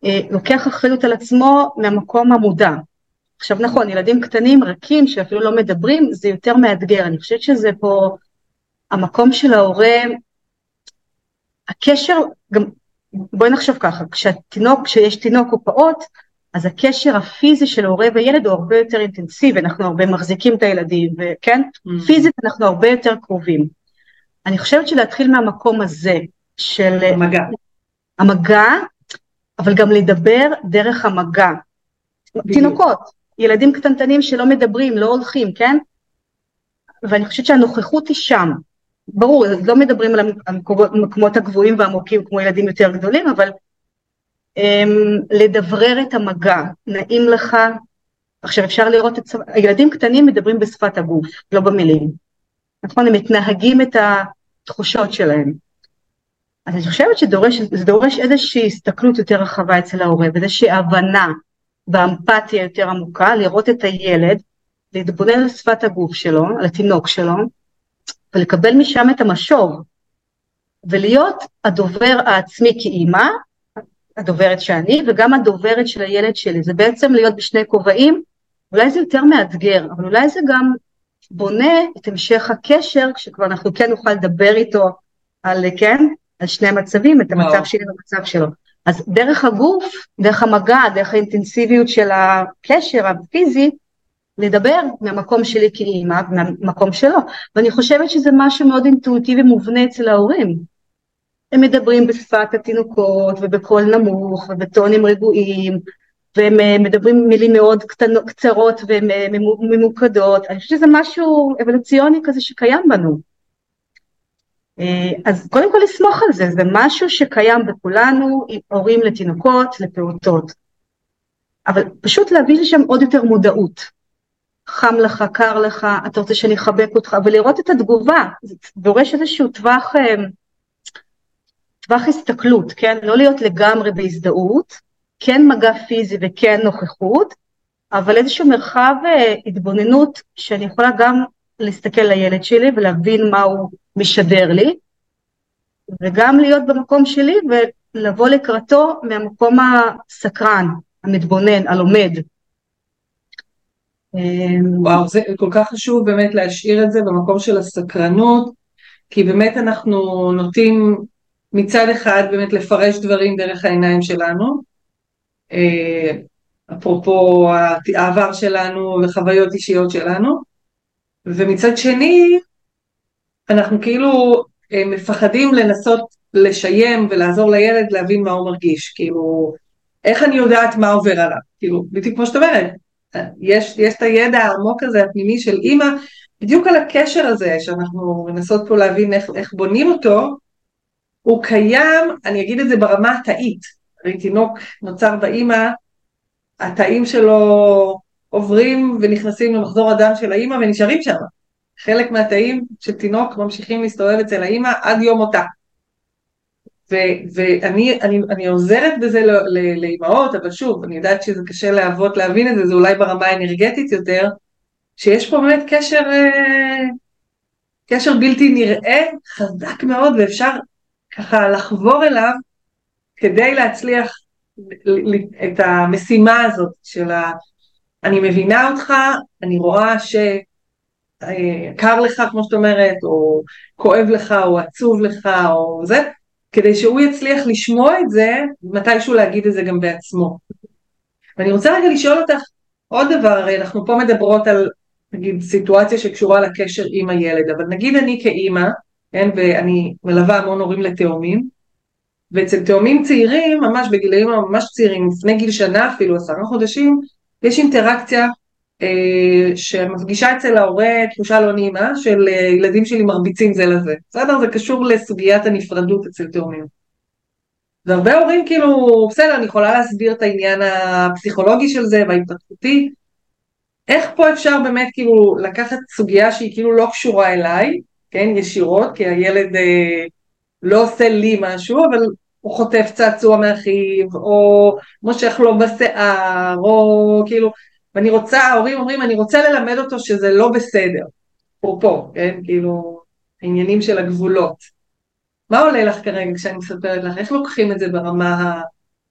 אה, לוקח אחריות על עצמו מהמקום המודע, עכשיו נכון, ילדים קטנים רכים שאפילו לא מדברים, זה יותר מאתגר, אני חושבת שזה פה המקום של ההורה, הקשר, גם בואי נחשוב ככה, כשהתינוק, כשיש תינוק או פעוט, אז הקשר הפיזי של ההורה וילד הוא הרבה יותר אינטנסיבי, אנחנו הרבה מחזיקים את הילדים, וכן? Mm-hmm. פיזית אנחנו הרבה יותר קרובים. אני חושבת שלהתחיל מהמקום הזה של... המגע. המגע, אבל גם לדבר דרך המגע. בדיוק. תינוקות, ילדים קטנטנים שלא מדברים, לא הולכים, כן? ואני חושבת שהנוכחות היא שם. ברור, לא מדברים על המקומות הגבוהים והעמוקים כמו ילדים יותר גדולים, אבל לדברר את המגע, נעים לך, עכשיו אפשר לראות את, הילדים קטנים מדברים בשפת הגוף, לא במילים. נכון? הם מתנהגים את התחושות שלהם. אז אני חושבת שזה דורש איזושהי הסתכלות יותר רחבה אצל ההורה, ואיזושהי הבנה ואמפתיה יותר עמוקה, לראות את הילד, להתבונן על שפת הגוף שלו, על התינוק שלו, ולקבל משם את המשוב, ולהיות הדובר העצמי כאימא, הדוברת שאני, וגם הדוברת של הילד שלי, זה בעצם להיות בשני כובעים, אולי זה יותר מאתגר, אבל אולי זה גם בונה את המשך הקשר, כשכבר אנחנו כן נוכל לדבר איתו על, כן, על שני המצבים, את המצב שלי והמצב שלו. אז דרך הגוף, דרך המגע, דרך האינטנסיביות של הקשר הפיזי, לדבר מהמקום שלי כאימא, מהמקום שלו. ואני חושבת שזה משהו מאוד אינטואיטיבי מובנה אצל ההורים. הם מדברים בשפת התינוקות ובקול נמוך ובטונים רגועים, והם אה, מדברים מילים מאוד קטנות, קצרות וממוקדות. אני חושבת שזה משהו אבולוציוני כזה שקיים בנו. אה, אז קודם כל לסמוך על זה, זה משהו שקיים בכולנו, הורים לתינוקות, לפעוטות. אבל פשוט להביא לשם עוד יותר מודעות. חם לך, קר לך, אתה רוצה שאני אחבק אותך, ולראות את התגובה, זה דורש איזשהו טווח, אה, טווח הסתכלות, כן? לא להיות לגמרי בהזדהות, כן מגע פיזי וכן נוכחות, אבל איזשהו מרחב אה, התבוננות שאני יכולה גם להסתכל לילד שלי ולהבין מה הוא משדר לי, וגם להיות במקום שלי ולבוא לקראתו מהמקום הסקרן, המתבונן, הלומד. וואו, זה כל כך חשוב באמת להשאיר את זה במקום של הסקרנות, כי באמת אנחנו נוטים מצד אחד באמת לפרש דברים דרך העיניים שלנו, אה, אפרופו העבר שלנו וחוויות אישיות שלנו, ומצד שני אנחנו כאילו אה, מפחדים לנסות לשיים ולעזור לילד להבין מה הוא מרגיש, כאילו איך אני יודעת מה עובר עליו, כאילו בדיוק כמו שאת אומרת, יש, יש את הידע העמוק הזה הפנימי של אימא, בדיוק על הקשר הזה שאנחנו מנסות פה להבין איך, איך בונים אותו, הוא קיים, אני אגיד את זה ברמה התאית, הרי תינוק נוצר באימא, התאים שלו עוברים ונכנסים למחזור הדם של האימא ונשארים שם. חלק מהתאים של תינוק ממשיכים להסתובב אצל האימא עד יום מותה. ואני אני, אני עוזרת בזה לאימהות, אבל שוב, אני יודעת שזה קשה לאבות להבין את זה, זה אולי ברמה האנרגטית יותר, שיש פה באמת קשר, אה, קשר בלתי נראה, חזק מאוד, ואפשר ככה לחבור אליו כדי להצליח את המשימה הזאת של ה... אני מבינה אותך, אני רואה שקר לך, כמו שאת אומרת, או כואב לך, או עצוב לך, או זה, כדי שהוא יצליח לשמוע את זה, מתישהו להגיד את זה גם בעצמו. ואני רוצה רגע לשאול אותך עוד דבר, אנחנו פה מדברות על נגיד סיטואציה שקשורה לקשר עם הילד, אבל נגיד אני כאימא, כן, ואני מלווה המון הורים לתאומים, ואצל תאומים צעירים, ממש בגילאים ממש צעירים, לפני גיל שנה אפילו, עשרה חודשים, יש אינטראקציה אה, שמפגישה אצל ההורה תחושה לא נעימה של אה, ילדים שלי מרביצים זה לזה. בסדר? זה קשור לסוגיית הנפרדות אצל תאומים. והרבה הורים כאילו, בסדר, אני יכולה להסביר את העניין הפסיכולוגי של זה וההתפתחותי. איך פה אפשר באמת כאילו לקחת סוגיה שהיא כאילו לא קשורה אליי, כן, ישירות, כי הילד אה, לא עושה לי משהו, אבל הוא חוטף צעצוע מאחיו, או מושך לו בשיער, או כאילו, ואני רוצה, ההורים אומרים, אני רוצה ללמד אותו שזה לא בסדר, אפרופו, כן, כאילו, העניינים של הגבולות. מה עולה לך כרגע כשאני מספרת לך? איך לוקחים את זה ברמה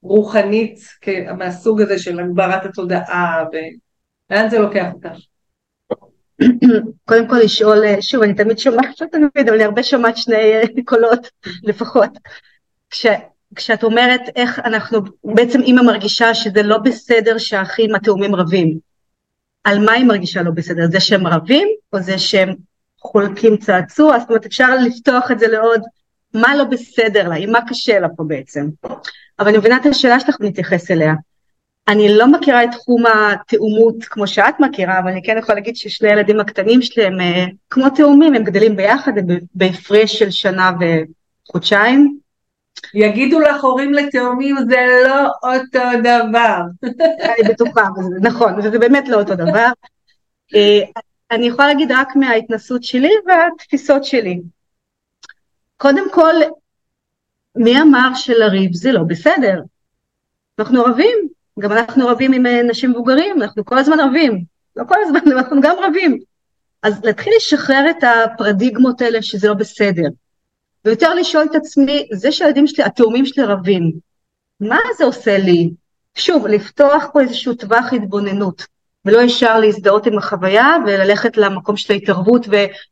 הרוחנית, מהסוג הזה של הגברת התודעה, ולאן זה לוקח אותך? קודם כל לשאול, שוב, אני תמיד שומעת, לא תמיד, אבל אני הרבה שומעת שני קולות לפחות. כש, כשאת אומרת איך אנחנו, בעצם אימא מרגישה שזה לא בסדר שהאחים התאומים רבים. על מה היא מרגישה לא בסדר? זה שהם רבים או זה שהם חולקים צעצוע? זאת אומרת אפשר לפתוח את זה לעוד מה לא בסדר לה, עם מה קשה לה פה בעצם. אבל אני מבינה את השאלה שלך ונתייחס אליה. אני לא מכירה את תחום התאומות כמו שאת מכירה, אבל אני כן יכולה להגיד ששני הילדים הקטנים שלי הם אה, כמו תאומים, הם גדלים ביחד, הם בהפרש של שנה וחודשיים, יגידו לך הורים לתאומים זה לא אותו דבר. אני בטוחה, נכון, וזה באמת לא אותו דבר. אה, אני יכולה להגיד רק מההתנסות שלי והתפיסות שלי. קודם כל, מי אמר שלריב זה לא בסדר? אנחנו רבים, גם אנחנו רבים עם אה, נשים מבוגרים, אנחנו כל הזמן רבים, לא כל הזמן, אנחנו גם רבים. אז להתחיל לשחרר את הפרדיגמות האלה שזה לא בסדר. ויותר לשאול את עצמי, זה שהילדים שלי, התאומים שלי רבים, מה זה עושה לי? שוב, לפתוח פה איזשהו טווח התבוננות, ולא ישר להזדהות עם החוויה וללכת למקום של ההתערבות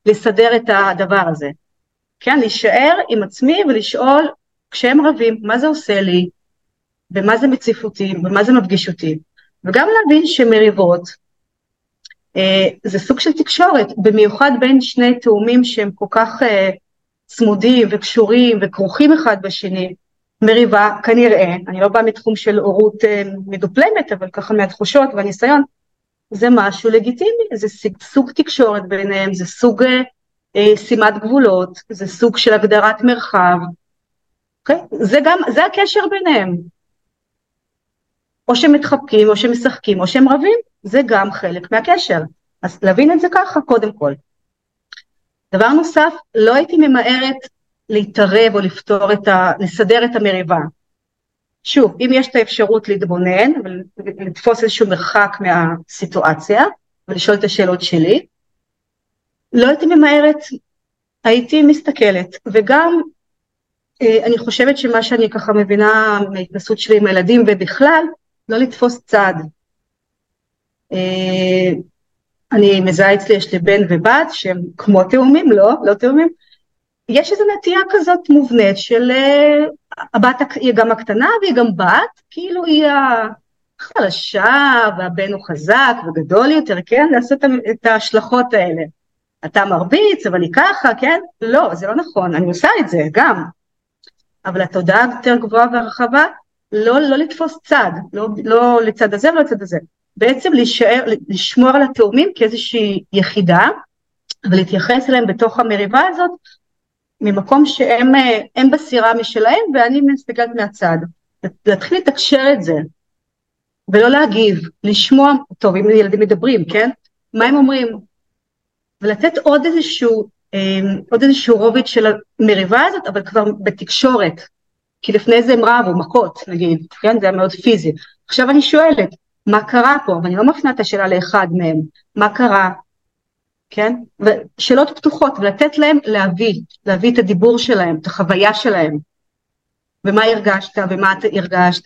ולסדר את הדבר הזה. כן, להישאר עם עצמי ולשאול, כשהם רבים, מה זה עושה לי, ומה זה מציף אותי, ומה זה מפגיש אותי. וגם להבין שמריבות אה, זה סוג של תקשורת, במיוחד בין שני תאומים שהם כל כך אה, צמודים וקשורים וכרוכים אחד בשני, מריבה כנראה, אני לא באה מתחום של הורות אה, מדופלמת, אבל ככה מהתחושות והניסיון, זה משהו לגיטימי, זה סוג תקשורת ביניהם, זה סוג אה, שימת גבולות, זה סוג של הגדרת מרחב, okay? אוקיי? זה גם, זה הקשר ביניהם. או שהם מתחבקים, או שהם משחקים, או שהם רבים, זה גם חלק מהקשר. אז להבין את זה ככה, קודם כל. דבר נוסף, לא הייתי ממהרת להתערב או לפתור את ה... לסדר את המריבה. שוב, אם יש את האפשרות להתבונן ולתפוס איזשהו מרחק מהסיטואציה ולשאול את השאלות שלי, לא הייתי ממהרת, הייתי מסתכלת, וגם אה, אני חושבת שמה שאני ככה מבינה מההתנסות שלי עם הילדים ובכלל, לא לתפוס צד. אה, אני מזהה אצלי, יש לי בן ובת שהם כמו תאומים, לא, לא תאומים, יש איזו נטייה כזאת מובנית של אה, הבת היא גם הקטנה והיא גם בת, כאילו היא החלשה והבן הוא חזק וגדול יותר, כן? לעשות את ההשלכות האלה. אתה מרביץ, אבל היא ככה, כן? לא, זה לא נכון, אני עושה את זה גם. אבל התודעה יותר גבוהה והרחבה, לא, לא לתפוס צד, לא, לא לצד הזה ולא לצד הזה. בעצם להישאר, לשמור על התאומים כאיזושהי יחידה, ולהתייחס אליהם בתוך המריבה הזאת, ממקום שהם בסירה משלהם ואני מסתכלת מהצד. להתחיל לתקשר את זה, ולא להגיב, לשמוע, טוב, אם ילדים מדברים, כן? מה הם אומרים? ולתת עוד איזשהו, אה, עוד איזשהו רובד של המריבה הזאת, אבל כבר בתקשורת. כי לפני זה הם רבו, מכות נגיד, כן? זה היה מאוד פיזי. עכשיו אני שואלת, מה קרה פה? ואני לא מפנה את השאלה לאחד מהם, מה קרה? כן? ושאלות פתוחות, ולתת להם להביא, להביא את הדיבור שלהם, את החוויה שלהם. ומה הרגשת, ומה אתה הרגשת,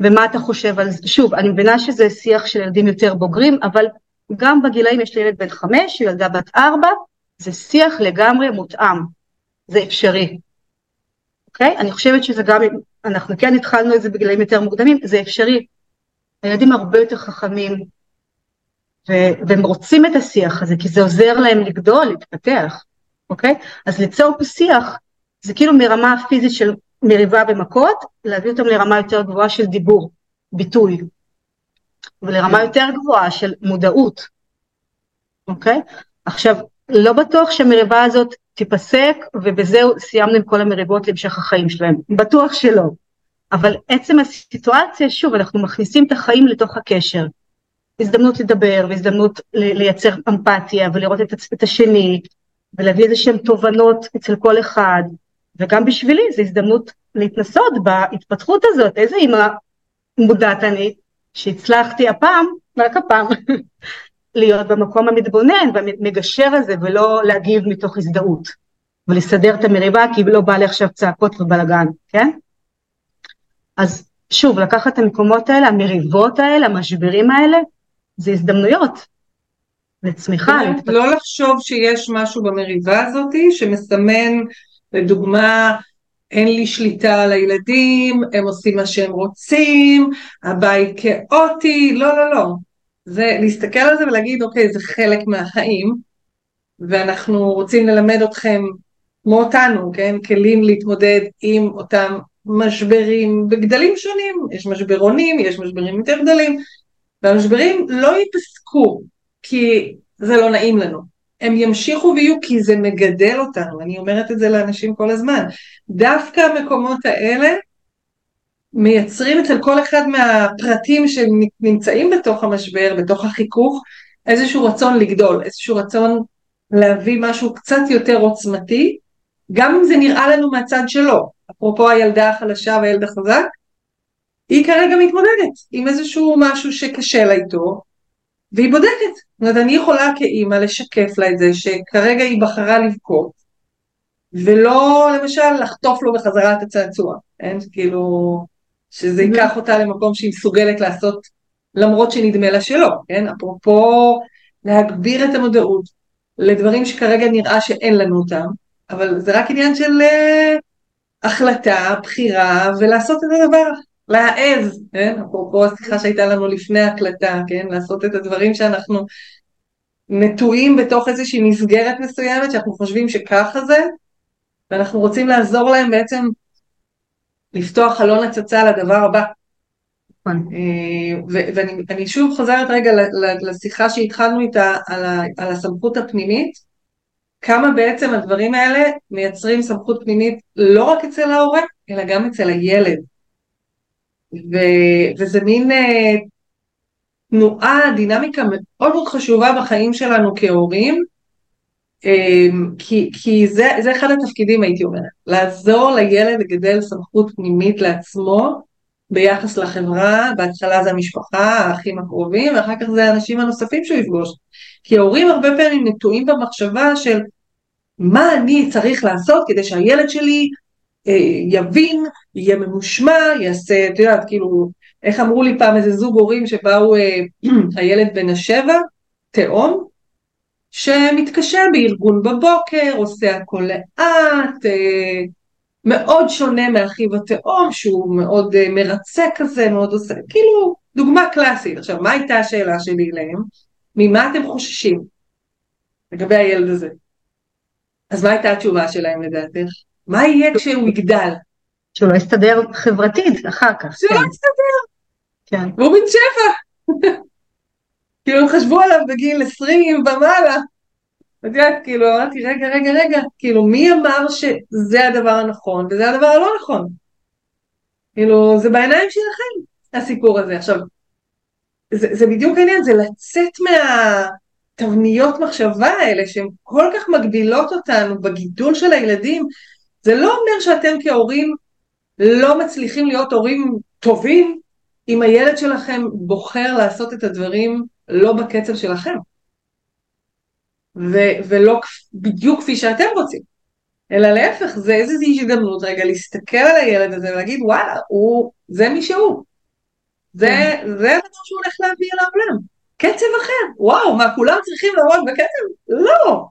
ומה אתה חושב על זה. שוב, אני מבינה שזה שיח של ילדים יותר בוגרים, אבל גם בגילאים יש לי ילד בן חמש, ילדה בת ארבע, זה שיח לגמרי מותאם, זה אפשרי. אוקיי? אני חושבת שזה גם, אנחנו כן התחלנו את זה בגילאים יותר מוקדמים, זה אפשרי. הילדים הרבה יותר חכמים, ו- והם רוצים את השיח הזה, כי זה עוזר להם לגדול, להתפתח, אוקיי? אז ליצור פה שיח, זה כאילו מרמה הפיזית של מריבה ומכות, להביא אותם לרמה יותר גבוהה של דיבור, ביטוי, ולרמה יותר גבוהה של מודעות, אוקיי? עכשיו, לא בטוח שהמריבה הזאת תיפסק ובזהו סיימנו עם כל המריבות להמשך החיים שלהם, בטוח שלא. אבל עצם הסיטואציה, שוב, אנחנו מכניסים את החיים לתוך הקשר. הזדמנות לדבר והזדמנות לייצר אמפתיה ולראות את, את השני ולהביא איזה שהן תובנות אצל כל אחד וגם בשבילי זו הזדמנות להתנסות בהתפתחות הזאת, איזה אימא מודעת אני שהצלחתי הפעם, רק הפעם, להיות במקום המתבונן והמגשר הזה ולא להגיב מתוך הזדהות ולסדר את המריבה כי לא בא לי עכשיו צעקות ובלאגן, כן? אז שוב, לקחת את המקומות האלה, המריבות האלה, המשברים האלה, זה הזדמנויות לצמיחה. לא לחשוב שיש משהו במריבה הזאת שמסמן, לדוגמה, אין לי שליטה על הילדים, הם עושים מה שהם רוצים, הבית כאוטי, לא, לא, לא. זה להסתכל על זה ולהגיד, אוקיי, זה חלק מהחיים, ואנחנו רוצים ללמד אתכם, כמו אותנו, כן, כלים להתמודד עם אותם משברים בגדלים שונים, יש משברונים, יש משברים יותר גדולים, והמשברים לא ייפסקו כי זה לא נעים לנו, הם ימשיכו ויהיו כי זה מגדל אותנו, אני אומרת את זה לאנשים כל הזמן. דווקא המקומות האלה מייצרים אצל כל אחד מהפרטים שנמצאים בתוך המשבר, בתוך החיכוך, איזשהו רצון לגדול, איזשהו רצון להביא משהו קצת יותר עוצמתי, גם אם זה נראה לנו מהצד שלו. אפרופו הילדה החלשה והילד החזק, היא כרגע מתמודדת עם איזשהו משהו שקשה לה איתו, והיא בודקת. זאת אומרת, אני יכולה כאימא לשקף לה את זה שכרגע היא בחרה לבכות, ולא למשל לחטוף לו בחזרה את הצעצוע, כן? כאילו, שזה ייקח אותה למקום שהיא מסוגלת לעשות למרות שנדמה לה שלא, כן? אפרופו להגביר את המודעות לדברים שכרגע נראה שאין לנו אותם, אבל זה רק עניין של uh, החלטה, בחירה, ולעשות את הדבר, להעז, כן? אפרופו השיחה שהייתה לנו לפני ההקלטה, כן? לעשות את הדברים שאנחנו נטועים בתוך איזושהי מסגרת מסוימת, שאנחנו חושבים שככה זה, ואנחנו רוצים לעזור להם בעצם לפתוח חלון הצצה לדבר הבא. נכון. אה, ואני שוב חוזרת רגע לשיחה שהתחלנו איתה על, על הסמכות הפנימית, כמה בעצם הדברים האלה מייצרים סמכות פנימית לא רק אצל ההורה, אלא גם אצל הילד. ו, וזה מין אה, תנועה, דינמיקה מאוד מאוד חשובה בחיים שלנו כהורים, כי, כי זה, זה אחד התפקידים הייתי אומרת, לעזור לילד לגדל סמכות פנימית לעצמו, ביחס לחברה, בהתחלה זה המשפחה, האחים הקרובים, ואחר כך זה האנשים הנוספים שהוא יפגוש. כי ההורים הרבה פעמים נטועים במחשבה של מה אני צריך לעשות כדי שהילד שלי אה, יבין, יהיה ממושמע, יעשה, את יודעת, כאילו, איך אמרו לי פעם איזה זוג הורים שבאו, אה, הילד בן השבע, תאום, שמתקשה בארגון בבוקר, עושה הכל לאט, אה, מאוד שונה מאחיו התאום, שהוא מאוד uh, מרצה כזה, מאוד עושה, כאילו, דוגמה קלאסית. עכשיו, מה הייתה השאלה שלי אליהם? ממה אתם חוששים לגבי הילד הזה? אז מה הייתה התשובה שלהם לדעתך? מה יהיה כשהוא יגדל? שהוא לא יסתדר חברתית אחר כך. שהוא לא כן. לא יסתדר. כן. והוא בן שבע. כאילו הם חשבו עליו בגיל 20 ומעלה. את יודעת, כאילו, אמרתי, רגע, רגע, רגע, כאילו, מי אמר שזה הדבר הנכון וזה הדבר הלא נכון? כאילו, זה בעיניים שלכם, הסיפור הזה. עכשיו, זה, זה בדיוק העניין, זה לצאת מהתבניות מחשבה האלה, שהן כל כך מגבילות אותנו בגידול של הילדים. זה לא אומר שאתם כהורים לא מצליחים להיות הורים טובים, אם הילד שלכם בוחר לעשות את הדברים לא בקצב שלכם. ו- ולא בדיוק כפי שאתם רוצים, אלא להפך, זה איזושהי הזדמנות רגע להסתכל על הילד הזה ולהגיד וואלה, הוא, זה מי שהוא, זה, כן. זה הדבר שהוא הולך להביא אל העולם, קצב אחר, וואו, מה כולם צריכים לעבוד בקצב? לא.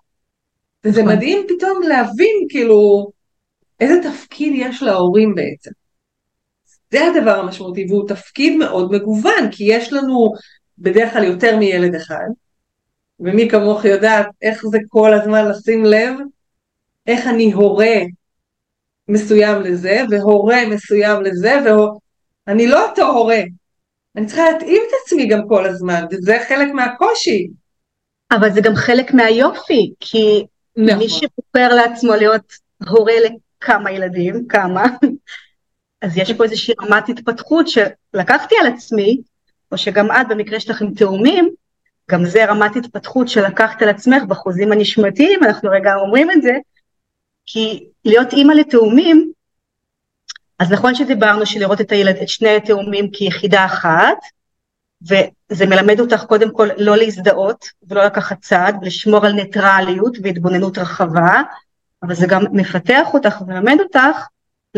וזה נכון. מדהים פתאום להבין כאילו איזה תפקיד יש להורים בעצם. זה הדבר המשמעותי, והוא תפקיד מאוד מגוון, כי יש לנו בדרך כלל יותר מילד אחד, ומי כמוך יודעת איך זה כל הזמן לשים לב, איך אני הורה מסוים לזה, והורה מסוים לזה, ואני לא אותו הורה, אני צריכה להתאים את עצמי גם כל הזמן, וזה חלק מהקושי. אבל זה גם חלק מהיופי, כי נכון. מי שבוחר לעצמו להיות הורה לכמה ילדים, כמה, אז יש פה איזושהי רמת התפתחות שלקחתי על עצמי, או שגם את במקרה שלכם תאומים, גם זה רמת התפתחות שלקחת על עצמך בחוזים הנשמתיים, אנחנו רגע אומרים את זה, כי להיות אימא לתאומים, אז נכון שדיברנו שלראות את הילד, את שני התאומים כיחידה אחת, וזה מלמד אותך קודם כל לא להזדהות ולא לקחת צעד, ולשמור על ניטרליות והתבוננות רחבה, אבל זה גם מפתח אותך ומלמד אותך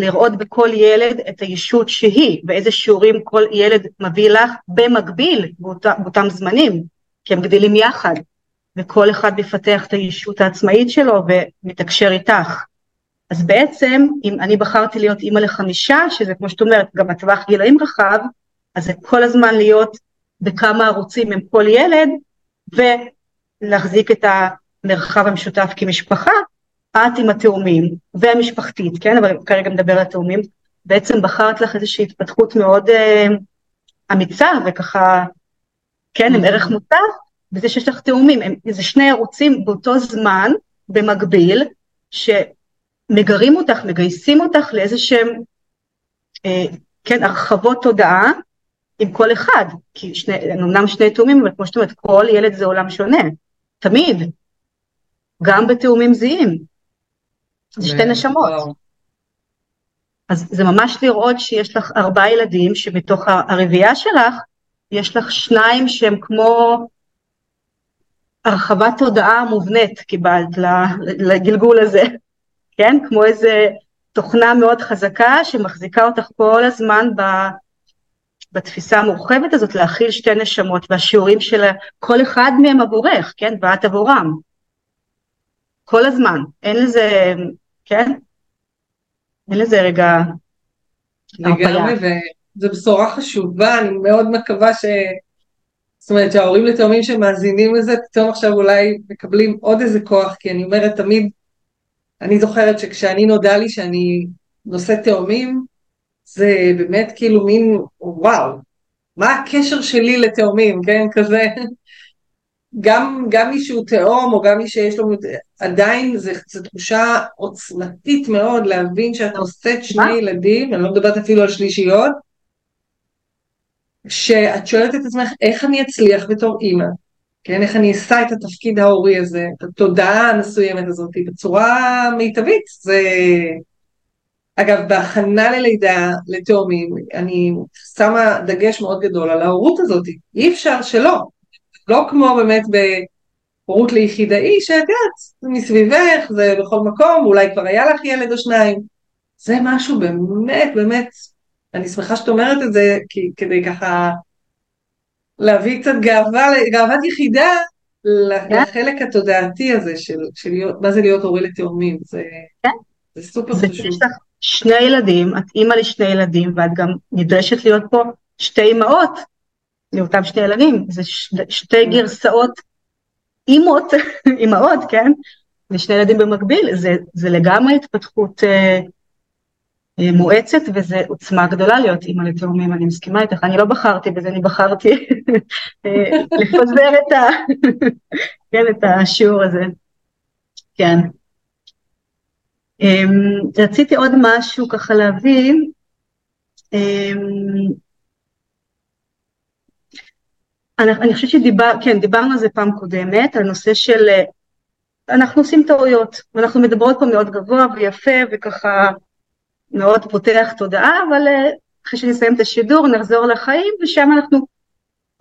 לראות בכל ילד את הישות שהיא, ואיזה שיעורים כל ילד מביא לך במקביל באותה, באותם זמנים. כי הם גדלים יחד, וכל אחד מפתח את הישות העצמאית שלו ומתקשר איתך. אז בעצם, אם אני בחרתי להיות אימא לחמישה, שזה כמו שאת אומרת, גם הטווח גילאים רחב, אז זה כל הזמן להיות בכמה ערוצים עם כל ילד, ולהחזיק את המרחב המשותף כמשפחה, את עם התאומים, והמשפחתית, כן, אבל כרגע מדבר על התאומים, בעצם בחרת לך איזושהי התפתחות מאוד אה, אמיצה וככה כן, עם ערך מוסף, בזה שיש לך תאומים, הם, זה שני ערוצים באותו זמן, במקביל, שמגרים אותך, מגייסים אותך לאיזה שהם, אה, כן, הרחבות תודעה עם כל אחד, כי שני, אמנם שני תאומים, אבל כמו שאת אומרת, כל ילד זה עולם שונה, תמיד, גם בתאומים זהים, זה שתי נשמות. אז זה ממש לראות שיש לך ארבעה ילדים שבתוך הרביעייה שלך יש לך שניים שהם כמו הרחבת תודעה מובנית קיבלת לגלגול הזה, כן? כמו איזה תוכנה מאוד חזקה שמחזיקה אותך כל הזמן ב, בתפיסה המורחבת הזאת להכיל שתי נשמות והשיעורים של כל אחד מהם עבורך, כן? ואת עבורם. כל הזמן, אין לזה, כן? אין לזה רגע לגמרי, וזו בשורה חשובה, אני מאוד מקווה ש... זאת אומרת שההורים לתאומים שמאזינים לזה, פתאום עכשיו אולי מקבלים עוד איזה כוח, כי אני אומרת תמיד, אני זוכרת שכשאני נודע לי שאני נושא תאומים, זה באמת כאילו מין וואו, מה הקשר שלי לתאומים, כן, כזה, גם, גם מי שהוא תאום או גם מי שיש לו, עדיין זו תחושה עוצמתית מאוד להבין שאת נושאת שני ילדים, אני לא מדברת אפילו על שלישיות, שאת שואלת את עצמך איך אני אצליח בתור אימא, כן, איך אני אשא את התפקיד ההורי הזה, את התודעה המסוימת הזאת בצורה מיטבית, זה... אגב, בהכנה ללידה לתאומים, אני שמה דגש מאוד גדול על ההורות הזאת, אי אפשר שלא, לא כמו באמת בהורות ליחידאי, שאת יודעת, זה מסביבך, זה בכל מקום, אולי כבר היה לך ילד או שניים, זה משהו באמת באמת אני שמחה שאת אומרת את זה, כי כדי ככה להביא קצת גאווה, גאוות יחידה כן. לחלק התודעתי הזה של, של להיות, מה זה להיות הורה לתאומים, זה, כן. זה סופר חשוב. יש לך שני ילדים, את אימא לשני ילדים, ואת גם נדרשת להיות פה שתי אימהות לאותם שני ילדים, זה ש, שתי כן. גרסאות אימות, אימהות, כן? לשני ילדים במקביל, זה, זה לגמרי התפתחות אה, אה, מואצת וזה עוצמה גדולה להיות אימא לתאומים, אני מסכימה איתך, אני לא בחרתי בזה, אני בחרתי אה, לפזר את, ה... כן, את השיעור הזה, כן. אמ, רציתי עוד משהו ככה להביא, אמ, אני, אני חושבת שדיבר, כן, על זה פעם קודמת, על נושא של, אה, אנחנו עושים טעויות, ואנחנו מדברות פה מאוד גבוה ויפה וככה מאוד פותח תודעה, אבל אה, אחרי שנסיים את השידור נחזור לחיים ושם אנחנו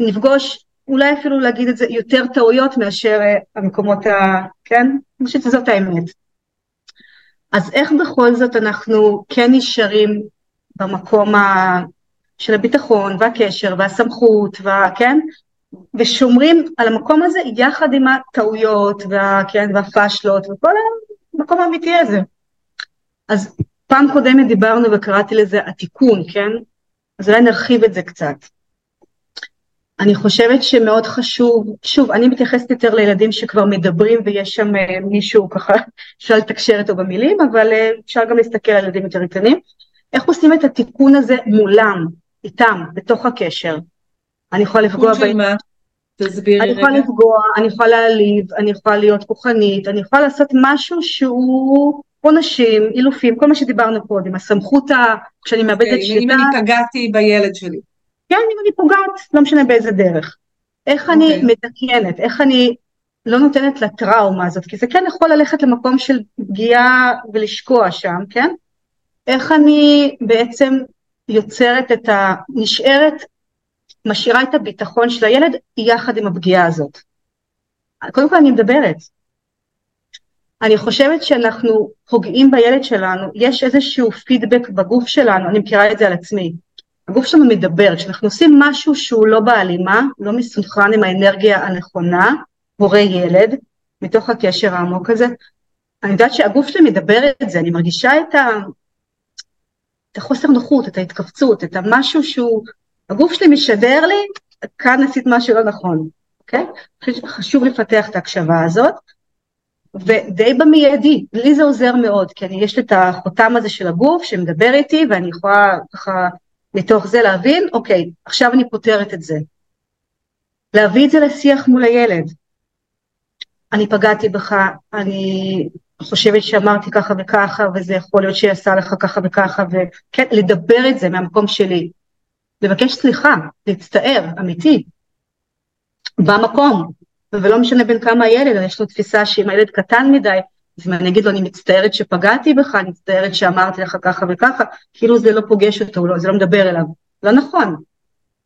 נפגוש אולי אפילו להגיד את זה יותר טעויות מאשר אה, המקומות ה... כן? אני חושבת שזאת האמת. אז איך בכל זאת אנחנו כן נשארים במקום ה... של הביטחון והקשר והסמכות, וה... כן? ושומרים על המקום הזה יחד עם הטעויות וה... כן? והפשלות וכל המקום האמיתי הזה. אז פעם קודמת דיברנו וקראתי לזה התיקון, כן? אז אולי נרחיב את זה קצת. אני חושבת שמאוד חשוב, שוב, אני מתייחסת יותר לילדים שכבר מדברים ויש שם אה, מישהו ככה, אפשר לתקשר איתו במילים, אבל אה, אפשר גם להסתכל על ילדים יותר קטנים. איך עושים את התיקון הזה מולם, איתם, בתוך הקשר? אני יכולה לפגוע בהם. תסבירי רגע. אני יכולה לפגוע, אני יכולה להעליב, אני יכולה להיות כוחנית, אני יכולה לעשות משהו שהוא עונשים, אילופים, כל מה שדיברנו קודם, הסמכות, ה... כשאני מאבדת okay, אוקיי, שליטה. אם אני פגעתי בילד שלי. כן, אם אני פוגעת, לא משנה באיזה דרך. איך okay. אני אוקיי. מתקנת, איך אני לא נותנת לטראומה הזאת, כי זה כן יכול ללכת למקום של פגיעה ולשקוע שם, כן? איך אני בעצם יוצרת את ה... נשארת, משאירה את הביטחון של הילד יחד עם הפגיעה הזאת. קודם כל אני מדברת, אני חושבת שאנחנו פוגעים בילד שלנו, יש איזשהו פידבק בגוף שלנו, אני מכירה את זה על עצמי. הגוף שלנו מדבר, כשאנחנו עושים משהו שהוא לא בהלימה, לא מסונכרן עם האנרגיה הנכונה, הורה ילד, מתוך הקשר העמוק הזה, אני יודעת שהגוף שלי מדבר את זה, אני מרגישה את, ה... את החוסר נוחות, את ההתכווצות, את המשהו שהוא, הגוף שלי משדר לי, כאן עשית משהו לא נכון, אוקיי? חשוב לפתח את ההקשבה הזאת. ודי במיידי, לי זה עוזר מאוד, כי אני, יש לי את החותם הזה של הגוף שמדבר איתי ואני יכולה ככה מתוך זה להבין, אוקיי, עכשיו אני פותרת את זה. להביא את זה לשיח מול הילד. אני פגעתי בך, אני חושבת שאמרתי ככה וככה, וזה יכול להיות שעשה לך ככה וככה, וכן, לדבר את זה מהמקום שלי. לבקש סליחה, להצטער, אמיתי, במקום, ולא משנה בין כמה הילד, יש לו תפיסה שאם הילד קטן מדי, אז אם אני אגיד לו אני מצטערת שפגעתי בך, אני מצטערת שאמרתי לך ככה וככה, כאילו זה לא פוגש אותו, לא, זה לא מדבר אליו. לא נכון.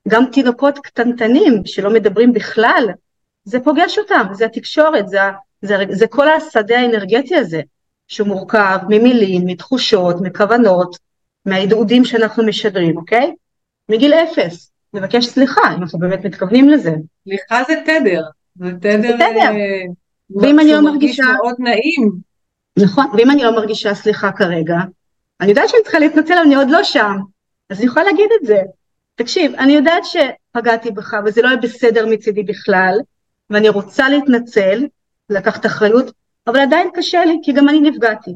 גם תינוקות קטנטנים שלא מדברים בכלל, זה פוגש אותם, זה התקשורת, זה, זה, זה כל השדה האנרגטי הזה, שמורכב ממילים, מתחושות, מכוונות, מההדהודים שאנחנו משדרים, אוקיי? מגיל אפס, לבקש סליחה, אם אנחנו באמת מתכוונים לזה. סליחה זה תדר, זה תדר, זה תדר. אה, ואם אני לא מרגישה... מאוד נעים. נכון, ואם אני לא מרגישה סליחה כרגע, אני יודעת שאני צריכה להתנצל, אני עוד לא שם, אז אני יכולה להגיד את זה. תקשיב, אני יודעת שפגעתי בך וזה לא היה בסדר מצידי בכלל, ואני רוצה להתנצל, לקחת אחריות, אבל עדיין קשה לי, כי גם אני נפגעתי.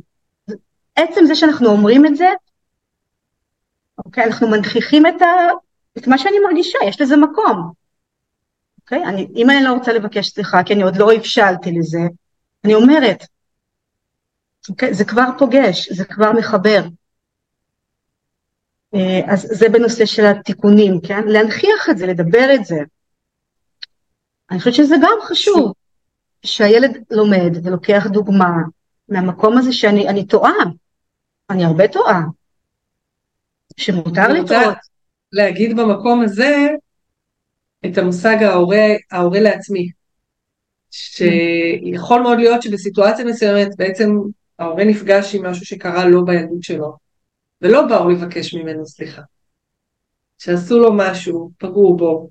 עצם זה שאנחנו אומרים את זה, אוקיי, אנחנו מנכיחים את, ה, את מה שאני מרגישה, יש לזה מקום. אוקיי? אני, אם אני לא רוצה לבקש סליחה, כי אני עוד לא הבשלתי לזה, אני אומרת, אוקיי? זה כבר פוגש, זה כבר מחבר. אה, אז זה בנושא של התיקונים, כן? להנכיח את זה, לדבר את זה. אני חושבת שזה גם חשוב, שהילד לומד ולוקח דוגמה מהמקום הזה שאני טועה, אני הרבה טועה, שמותר לטעות. להגיד במקום הזה את המושג ההורה, ההורה לעצמי, שיכול מאוד להיות שבסיטואציה מסוימת בעצם ההורה נפגש עם משהו שקרה לו בילדות שלו, ולא באו לבקש ממנו סליחה. שעשו לו משהו, פגעו בו,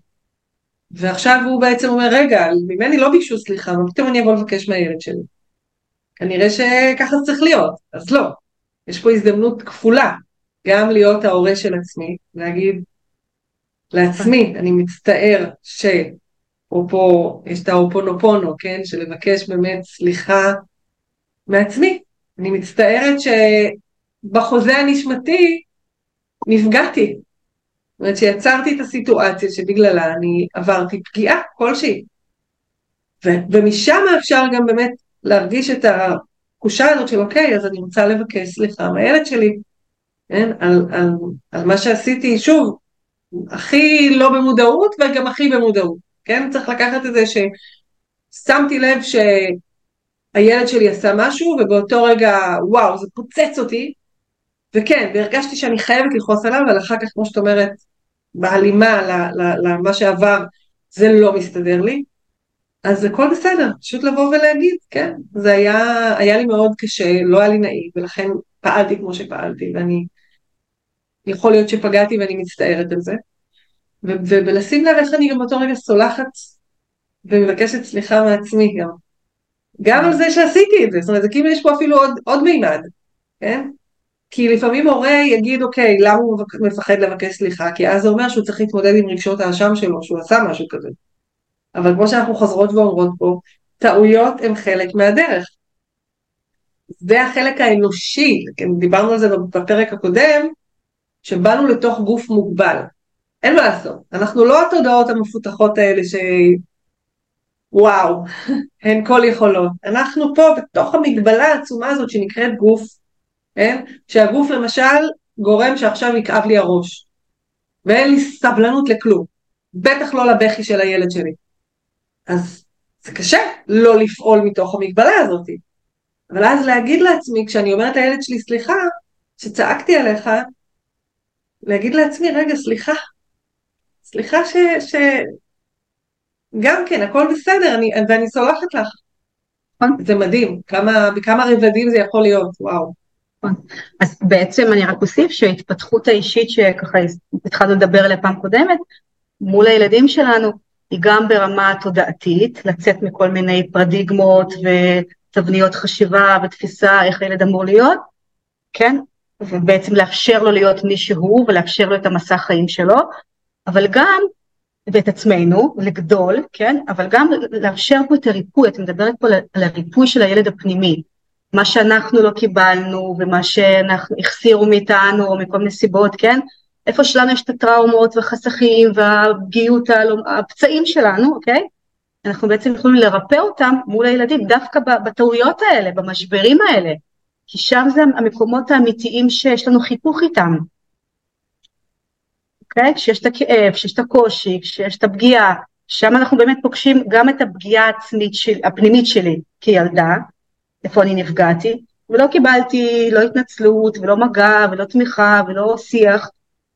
ועכשיו הוא בעצם אומר, רגע, ממני לא ביקשו סליחה, מה פתאום אני אבוא לבקש מהילד שלי? כנראה שככה זה צריך להיות, אז לא. יש פה הזדמנות כפולה, גם להיות ההורה של עצמי, להגיד לעצמי, אני מצטער ש... אפרופו, יש את האופונופונו, כן? של לבקש באמת סליחה מעצמי. אני מצטערת שבחוזה הנשמתי נפגעתי. זאת אומרת שיצרתי את הסיטואציה שבגללה אני עברתי פגיעה כלשהי. ו- ומשם אפשר גם באמת להרגיש את התחושה הזאת של אוקיי, אז אני רוצה לבקש סליחה מהילד שלי, כן? על, על, על מה שעשיתי, שוב, הכי לא במודעות וגם הכי במודעות, כן? צריך לקחת את זה ששמתי לב שהילד שלי עשה משהו ובאותו רגע וואו זה פוצץ אותי וכן, והרגשתי שאני חייבת לכעוס עליו, אבל אחר כך, כמו שאת אומרת, בהלימה למה שעבר, זה לא מסתדר לי. אז הכל בסדר, פשוט לבוא ולהגיד, כן, זה היה, היה לי מאוד קשה, לא היה לי נעים, ולכן פעלתי כמו שפעלתי, ואני, יכול להיות שפגעתי ואני מצטערת על זה. ולשים לב איך אני גם באותו רגע סולחת ומבקשת סליחה מעצמי גם. גם על זה שעשיתי את זה, זאת אומרת, זה כאילו יש פה אפילו עוד, עוד מימד, כן? כי לפעמים הורה יגיד, אוקיי, למה הוא מפחד לבקש סליחה? כי אז זה אומר שהוא צריך להתמודד עם רגשות האשם שלו, שהוא עשה משהו כזה. אבל כמו שאנחנו חוזרות ואומרות פה, טעויות הן חלק מהדרך. זה החלק האנושי, כן, דיברנו על זה בפרק הקודם, שבאנו לתוך גוף מוגבל. אין מה לעשות, אנחנו לא התודעות המפותחות האלה ש... וואו, הן כל יכולות. אנחנו פה בתוך המגבלה העצומה הזאת שנקראת גוף, כן? שהגוף למשל גורם שעכשיו יכאב לי הראש, ואין לי סבלנות לכלום, בטח לא לבכי של הילד שלי. אז זה קשה לא לפעול מתוך המגבלה הזאת. אבל אז להגיד לעצמי, כשאני אומרת לילד שלי, סליחה, שצעקתי עליך, להגיד לעצמי, רגע, סליחה, סליחה ש... ש... גם כן, הכל בסדר, אני, ואני סולחת לך. נכון. זה מדהים, כמה, בכמה רבדים זה יכול להיות, וואו. אז בעצם אני רק אוסיף שההתפתחות האישית שככה התחלנו לדבר עליה פעם קודמת, מול הילדים שלנו, היא גם ברמה התודעתית, לצאת מכל מיני פרדיגמות ותבניות חשיבה ותפיסה איך הילד אמור להיות, כן? ובעצם לאפשר לו להיות מי שהוא ולאפשר לו את המסע חיים שלו, אבל גם, ואת עצמנו, לגדול, כן? אבל גם לאפשר פה את הריפוי, את מדברת פה על הריפוי של הילד הפנימי, מה שאנחנו לא קיבלנו ומה שאנחנו החסירו מאיתנו או מכל מיני סיבות, כן? איפה שלנו יש את הטראומות והחסכים והפגיעות, הפצעים שלנו, אוקיי? אנחנו בעצם יכולים לרפא אותם מול הילדים, דווקא בטעויות האלה, במשברים האלה, כי שם זה המקומות האמיתיים שיש לנו חיכוך איתם. אוקיי? כשיש את הכאב, כשיש את הקושי, כשיש את הפגיעה, שם אנחנו באמת פוגשים גם את הפגיעה העצמית הפנימית שלי כילדה, איפה אני נפגעתי, ולא קיבלתי לא התנצלות ולא מגע ולא תמיכה ולא שיח.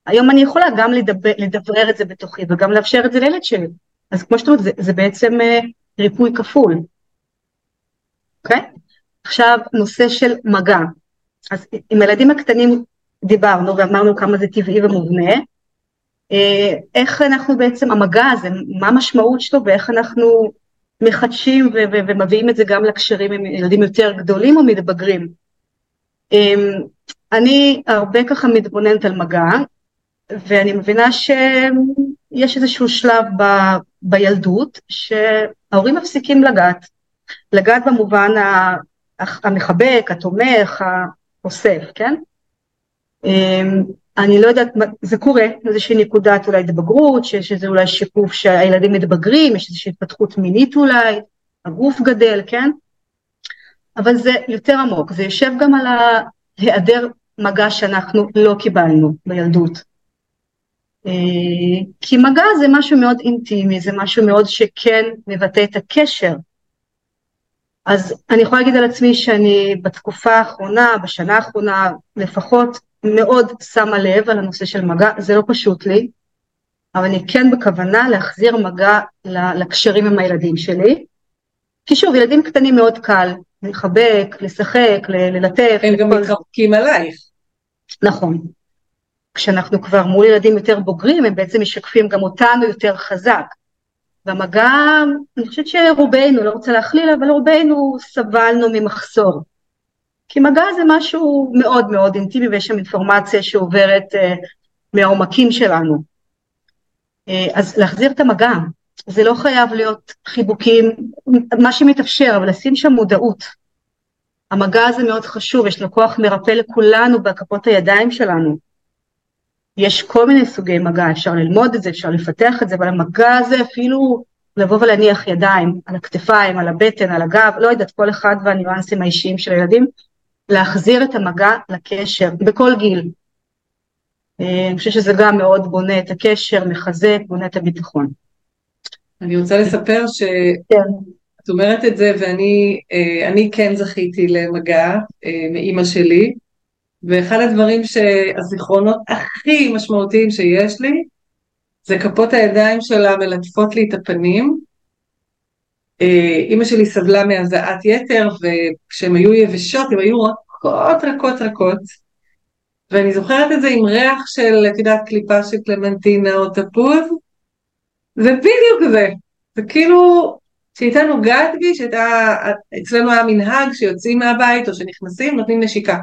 היום אני יכולה גם לדבר, לדברר את זה בתוכי וגם לאפשר את זה לילד שלי. אז כמו שאתה אומרת, זה, זה בעצם uh, ריפוי כפול. אוקיי? Okay? עכשיו, נושא של מגע. אז עם הילדים הקטנים דיברנו ואמרנו כמה זה טבעי ומובנה. Uh, איך אנחנו בעצם, המגע הזה, מה המשמעות שלו ואיך אנחנו מחדשים ו- ו- ומביאים את זה גם לקשרים עם ילדים יותר גדולים או מתבגרים. אמ, אני הרבה ככה מתבוננת על מגע, ואני מבינה שיש איזשהו שלב ב- בילדות שההורים מפסיקים לגעת. לגעת במובן המחבק, התומך, האוסף, כן? אני לא יודעת, זה קורה, איזושהי נקודת אולי התבגרות, שיש איזה אולי שיקוף שהילדים מתבגרים, יש איזושהי התפתחות מינית אולי, הגוף גדל, כן? אבל זה יותר עמוק, זה יושב גם על ההיעדר מגע שאנחנו לא קיבלנו בילדות. אה, כי מגע זה משהו מאוד אינטימי, זה משהו מאוד שכן מבטא את הקשר. אז אני יכולה להגיד על עצמי שאני בתקופה האחרונה, בשנה האחרונה לפחות, מאוד שמה לב על הנושא של מגע, זה לא פשוט לי, אבל אני כן בכוונה להחזיר מגע לקשרים עם הילדים שלי. כי שוב, ילדים קטנים מאוד קל, לחבק, לשחק, ללטף. הם גם מתחבקים עלייך. נכון. כשאנחנו כבר מול ילדים יותר בוגרים, הם בעצם משקפים גם אותנו יותר חזק. והמגע, אני חושבת שרובנו, לא רוצה להכליל, אבל רובנו סבלנו ממחסור. כי מגע זה משהו מאוד מאוד אינטימי ויש שם אינפורמציה שעוברת uh, מהעומקים שלנו. Uh, אז להחזיר את המגע, זה לא חייב להיות חיבוקים, מה שמתאפשר, אבל לשים שם מודעות. המגע הזה מאוד חשוב, יש לו כוח מרפא לכולנו בכפות הידיים שלנו. יש כל מיני סוגי מגע, אפשר ללמוד את זה, אפשר לפתח את זה, אבל המגע הזה אפילו לבוא ולהניח ידיים על הכתפיים, על הבטן, על הגב, לא יודעת, כל אחד והניואנסים האישיים של הילדים, להחזיר את המגע לקשר בכל גיל. אה, אני חושבת שזה גם מאוד בונה את הקשר, מחזק, בונה את הביטחון. אני רוצה לספר שאת כן. אומרת את זה ואני אה, כן זכיתי למגע אה, מאימא שלי, ואחד הדברים שהזיכרונות הכי משמעותיים שיש לי זה כפות הידיים שלה מלטפות לי את הפנים. אימא שלי סבלה מהזעת יתר וכשהן היו יבשות הן היו רכות רכות רכות. ואני זוכרת את זה עם ריח של, את יודעת, קליפה של קלמנטינה או תפוז. זה בדיוק זה, זה כאילו שהייתה נוגעת בי, שהייתה, אצלנו היה מנהג שיוצאים מהבית או שנכנסים נותנים נשיקה.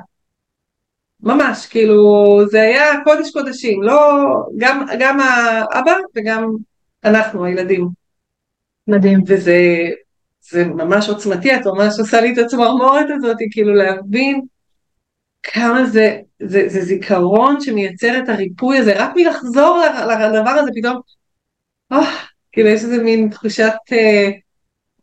ממש, כאילו זה היה קודש קודשים, לא, גם, גם האבא וגם אנחנו הילדים. מדהים. וזה זה ממש עוצמתי, את ממש עושה לי את הצמרמורת הזאת, כאילו להבין כמה זה, זה, זה זיכרון שמייצר את הריפוי הזה, רק מלחזור לדבר הזה פתאום, oh, כאילו יש איזה מין תחושת אה,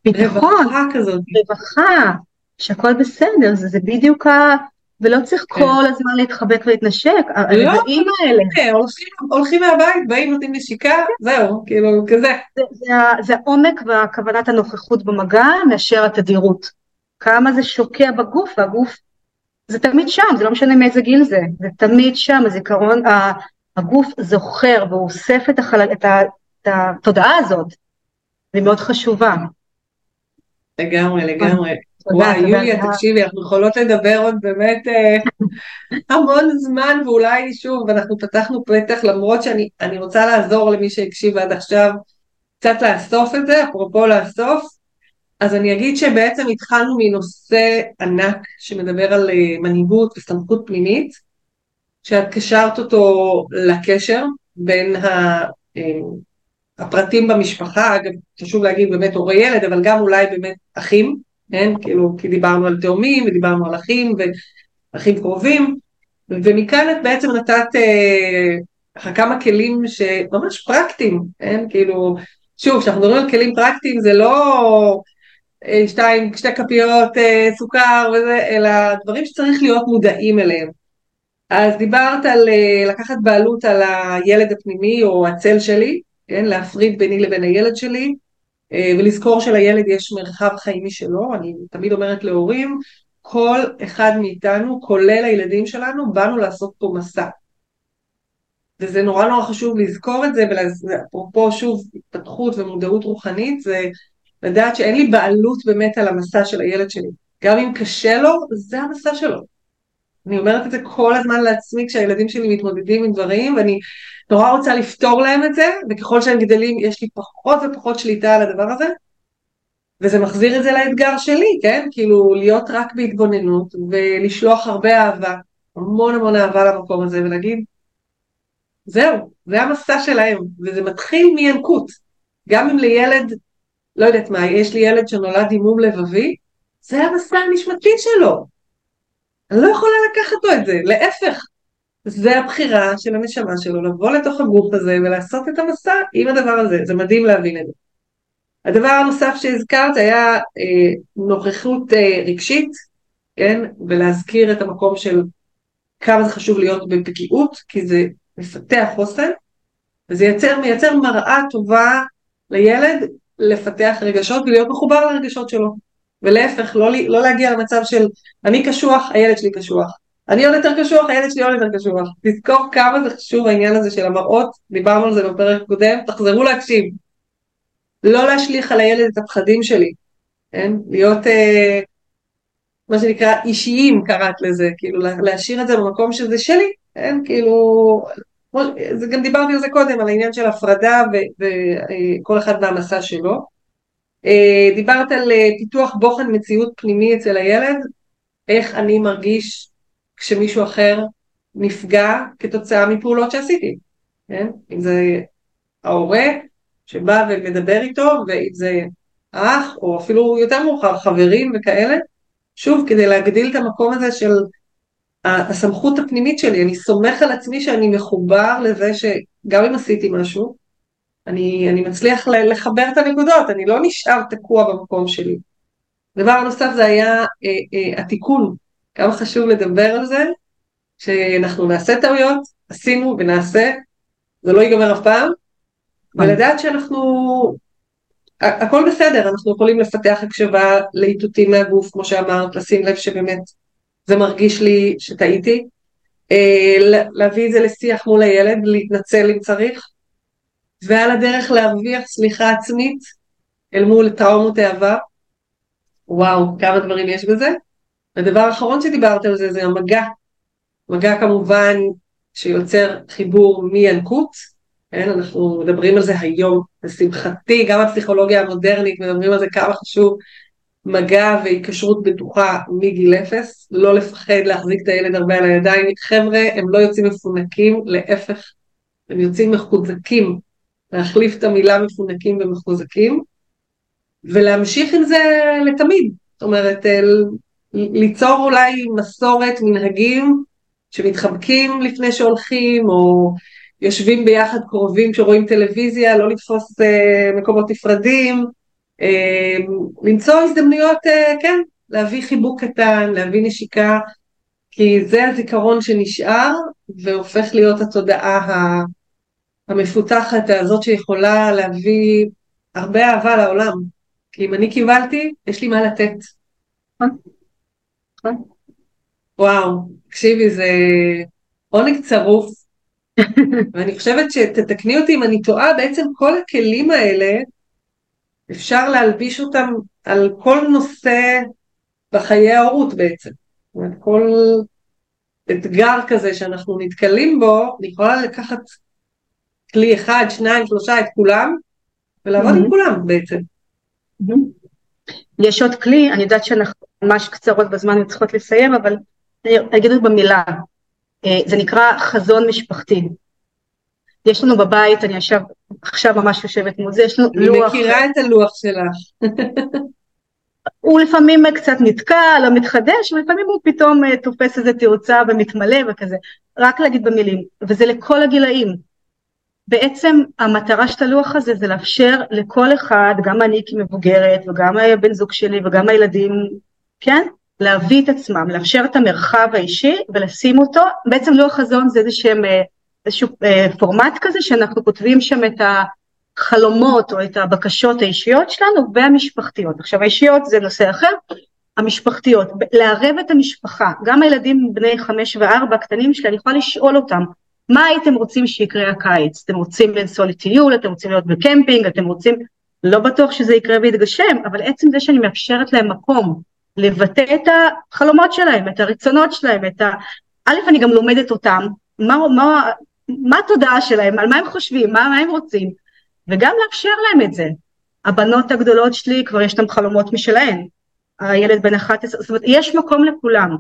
ביטחון, רווחה כזאת. רווחה, שהכל בסדר, זה, זה בדיוק ה... ולא צריך כן. כל הזמן להתחבק ולהתנשק, הרגעים לא, האלה. כן, הולכים, הולכים מהבית, באים נותנים נשיקה, זהו, כאילו, כזה. זה, זה, זה העומק והכוונת הנוכחות במגע מאשר התדירות. כמה זה שוקע בגוף, והגוף, זה תמיד שם, זה לא משנה מאיזה גיל זה, זה תמיד שם, הזיכרון, הגוף זוכר והוא אוסף את, החל... את, ה... את התודעה הזאת, והיא מאוד חשובה. לגמרי, לגמרי. וואי, יוליה, תקשיבי, אנחנו יכולות לדבר עוד באמת אה, המון זמן, ואולי שוב, אנחנו פתחנו פתח, למרות שאני רוצה לעזור למי שהקשיב עד עכשיו, קצת לאסוף את זה, אפרופו לאסוף, אז אני אגיד שבעצם התחלנו מנושא ענק שמדבר על אה, מנהיגות וסמכות פנימית, שאת קשרת אותו לקשר בין ה... אה, הפרטים במשפחה, אגב חשוב להגיד באמת הורי ילד, אבל גם אולי באמת אחים, כן? כאילו, כי דיברנו על תאומים ודיברנו על אחים ואחים קרובים, ומכאן את בעצם נתת אה, כמה כלים שממש פרקטיים, כן? כאילו, שוב, כשאנחנו מדברים על כלים פרקטיים זה לא אה, שתיים, שתי כפיות אה, סוכר וזה, אלא דברים שצריך להיות מודעים אליהם. אז דיברת על אה, לקחת בעלות על הילד הפנימי או הצל שלי, כן? להפריד ביני לבין הילד שלי, ולזכור שלילד יש מרחב חיים משלו, אני תמיד אומרת להורים, כל אחד מאיתנו, כולל הילדים שלנו, באנו לעשות פה מסע. וזה נורא נורא חשוב לזכור את זה, ואפרופו שוב התפתחות ומודעות רוחנית, זה לדעת שאין לי בעלות באמת על המסע של הילד שלי. גם אם קשה לו, זה המסע שלו. אני אומרת את זה כל הזמן לעצמי כשהילדים שלי מתמודדים עם דברים, ואני נורא רוצה לפתור להם את זה, וככל שהם גדלים יש לי פחות ופחות שליטה על הדבר הזה, וזה מחזיר את זה לאתגר שלי, כן? כאילו להיות רק בהתבוננות ולשלוח הרבה אהבה, המון המון אהבה למקום הזה, ולהגיד, זהו, זה המסע שלהם, וזה מתחיל מינקות. גם אם לילד, לא יודעת מה, יש לי ילד שנולד עם מום לבבי, זה המסע הנשמתי שלו. אני לא יכולה לקחת לו את זה, להפך. זה הבחירה של הנשמה שלו, לבוא לתוך הגוף הזה ולעשות את המסע עם הדבר הזה, זה מדהים להבין את זה. הדבר הנוסף שהזכרת היה אה, נוכחות אה, רגשית, כן, ולהזכיר את המקום של כמה זה חשוב להיות בפגיעות, כי זה מפתח חוסן, וזה יצר, מייצר מראה טובה לילד לפתח רגשות ולהיות מחובר לרגשות שלו. ולהפך, לא, לא להגיע למצב של אני קשוח, הילד שלי קשוח. אני עוד יותר קשוח, הילד שלי עוד יותר קשוח. תזכור כמה זה חשוב העניין הזה של המראות, דיברנו על זה בפרק קודם, תחזרו להקשיב. לא להשליך על הילד את הפחדים שלי, כן? להיות אה, מה שנקרא אישיים קראת לזה, כאילו להשאיר את זה במקום שזה שלי, כן? כאילו, זה גם דיברתי על זה קודם, על העניין של הפרדה וכל אחד והמסע שלו. אה, דיברת על אה, פיתוח בוחן מציאות פנימי אצל הילד, איך אני מרגיש כשמישהו אחר נפגע כתוצאה מפעולות שעשיתי, כן? אם זה ההורה שבא ומדבר איתו, ואם זה אח, או אפילו יותר מאוחר, חברים וכאלה, שוב, כדי להגדיל את המקום הזה של הסמכות הפנימית שלי, אני סומך על עצמי שאני מחובר לזה שגם אם עשיתי משהו, אני, אני מצליח לחבר את הנקודות, אני לא נשאר תקוע במקום שלי. דבר נוסף זה היה אה, אה, התיקון, כמה חשוב לדבר על זה, שאנחנו נעשה טעויות, עשינו ונעשה, זה לא ייגמר אף פעם, ולדעת שאנחנו, הכל בסדר, אנחנו יכולים לפתח הקשבה לאיתותים מהגוף, כמו שאמרת, לשים לב שבאמת זה מרגיש לי שטעיתי, אה, להביא את זה לשיח מול הילד, להתנצל אם צריך, ועל הדרך להרוויח סליחה עצמית אל מול טראומות העבר. וואו, כמה דברים יש בזה. הדבר האחרון שדיברת על זה זה המגע. מגע כמובן שיוצר חיבור מינקות, כן, אנחנו מדברים על זה היום, לשמחתי, גם הפסיכולוגיה המודרנית מדברים על זה כמה חשוב. מגע והיקשרות בטוחה מגיל אפס, לא לפחד להחזיק את הילד הרבה על הידיים, חבר'ה הם לא יוצאים מפונקים, להפך, הם יוצאים מחוזקים, להחליף את המילה מפונקים ומחוזקים, ולהמשיך עם זה לתמיד, זאת אומרת ליצור אולי מסורת, מנהגים שמתחבקים לפני שהולכים, או יושבים ביחד קרובים כשרואים טלוויזיה, לא לתפוס אה, מקומות נפרדים, אה, למצוא הזדמנויות, אה, כן, להביא חיבוק קטן, להביא נשיקה, כי זה הזיכרון שנשאר והופך להיות התודעה המפותחת הזאת שיכולה להביא הרבה אהבה לעולם. כי אם אני קיבלתי, יש לי מה לתת. נכון. וואו, תקשיבי, זה עונג צרוף. ואני חושבת שתתקני אותי אם אני טועה, בעצם כל הכלים האלה, אפשר להלביש אותם על כל נושא בחיי ההורות בעצם. כל אתגר כזה שאנחנו נתקלים בו, אני יכולה לקחת כלי אחד, שניים, שלושה, את כולם, ולעבוד mm-hmm. עם כולם בעצם. Mm-hmm. יש עוד כלי, אני יודעת שאנחנו ממש קצרות בזמן וצריכות לסיים, אבל אני אגיד את במילה, אה, זה נקרא חזון משפחתי. יש לנו בבית, אני עכשיו, עכשיו ממש יושבת מול זה, יש לנו אני לוח. אני מכירה את הלוח שלך. הוא לפעמים קצת נתקע, לא מתחדש, ולפעמים הוא פתאום אה, תופס איזה תאוצה ומתמלא וכזה. רק להגיד במילים, וזה לכל הגילאים. בעצם המטרה של הלוח הזה זה לאפשר לכל אחד, גם אני כמבוגרת וגם הבן זוג שלי וגם הילדים, כן? להביא את עצמם, לאפשר את המרחב האישי ולשים אותו, בעצם לוח חזון זה איזשהו, אה, איזשהו אה, פורמט כזה שאנחנו כותבים שם את החלומות או את הבקשות האישיות שלנו והמשפחתיות. עכשיו האישיות זה נושא אחר, המשפחתיות, לערב את המשפחה, גם הילדים בני חמש וארבע הקטנים שלי, אני יכולה לשאול אותם מה הייתם רוצים שיקרה הקיץ? אתם רוצים לנסוע לטיול, אתם רוצים להיות בקמפינג, אתם רוצים, לא בטוח שזה יקרה ויתגשם, אבל עצם זה שאני מאפשרת להם מקום לבטא את החלומות שלהם, את הרצונות שלהם, את ה... א', אני גם לומדת אותם, מה, מה, מה התודעה שלהם, על מה הם חושבים, מה, מה הם רוצים, וגם לאפשר להם את זה. הבנות הגדולות שלי כבר יש להם חלומות משלהן, הילד בן 11, זאת אומרת יש מקום לכולם,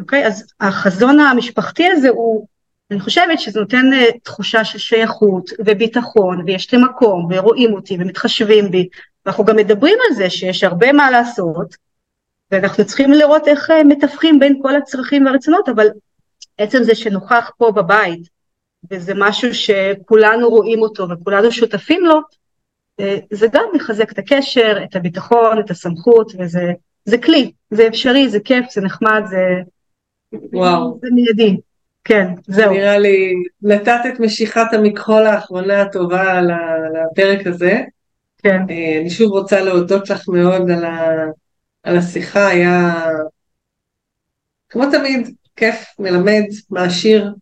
אוקיי? אז החזון המשפחתי הזה הוא, אני חושבת שזה נותן אה, תחושה של שייכות וביטחון ויש לי מקום ורואים אותי ומתחשבים בי ואנחנו גם מדברים על זה שיש הרבה מה לעשות ואנחנו צריכים לראות איך אה, מתווכים בין כל הצרכים והרצונות אבל עצם זה שנוכח פה בבית וזה משהו שכולנו רואים אותו וכולנו שותפים לו אה, זה גם מחזק את הקשר, את הביטחון, את הסמכות וזה זה כלי, זה אפשרי, זה כיף, זה נחמד, זה, וואו. זה מיידי. כן, זהו. נראה לי, נתת את משיכת המכחול האחרונה הטובה לפרק הזה. כן. אה, אני שוב רוצה להודות לך מאוד על, ה, על השיחה, היה כמו תמיד, כיף, מלמד, מעשיר,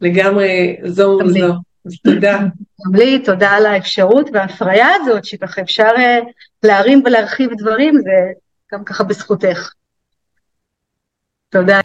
לגמרי זו מול זו. אז תודה. גם לי, תודה על האפשרות וההפריה הזאת, שככה אפשר אה, להרים ולהרחיב דברים, זה גם ככה בזכותך. תודה.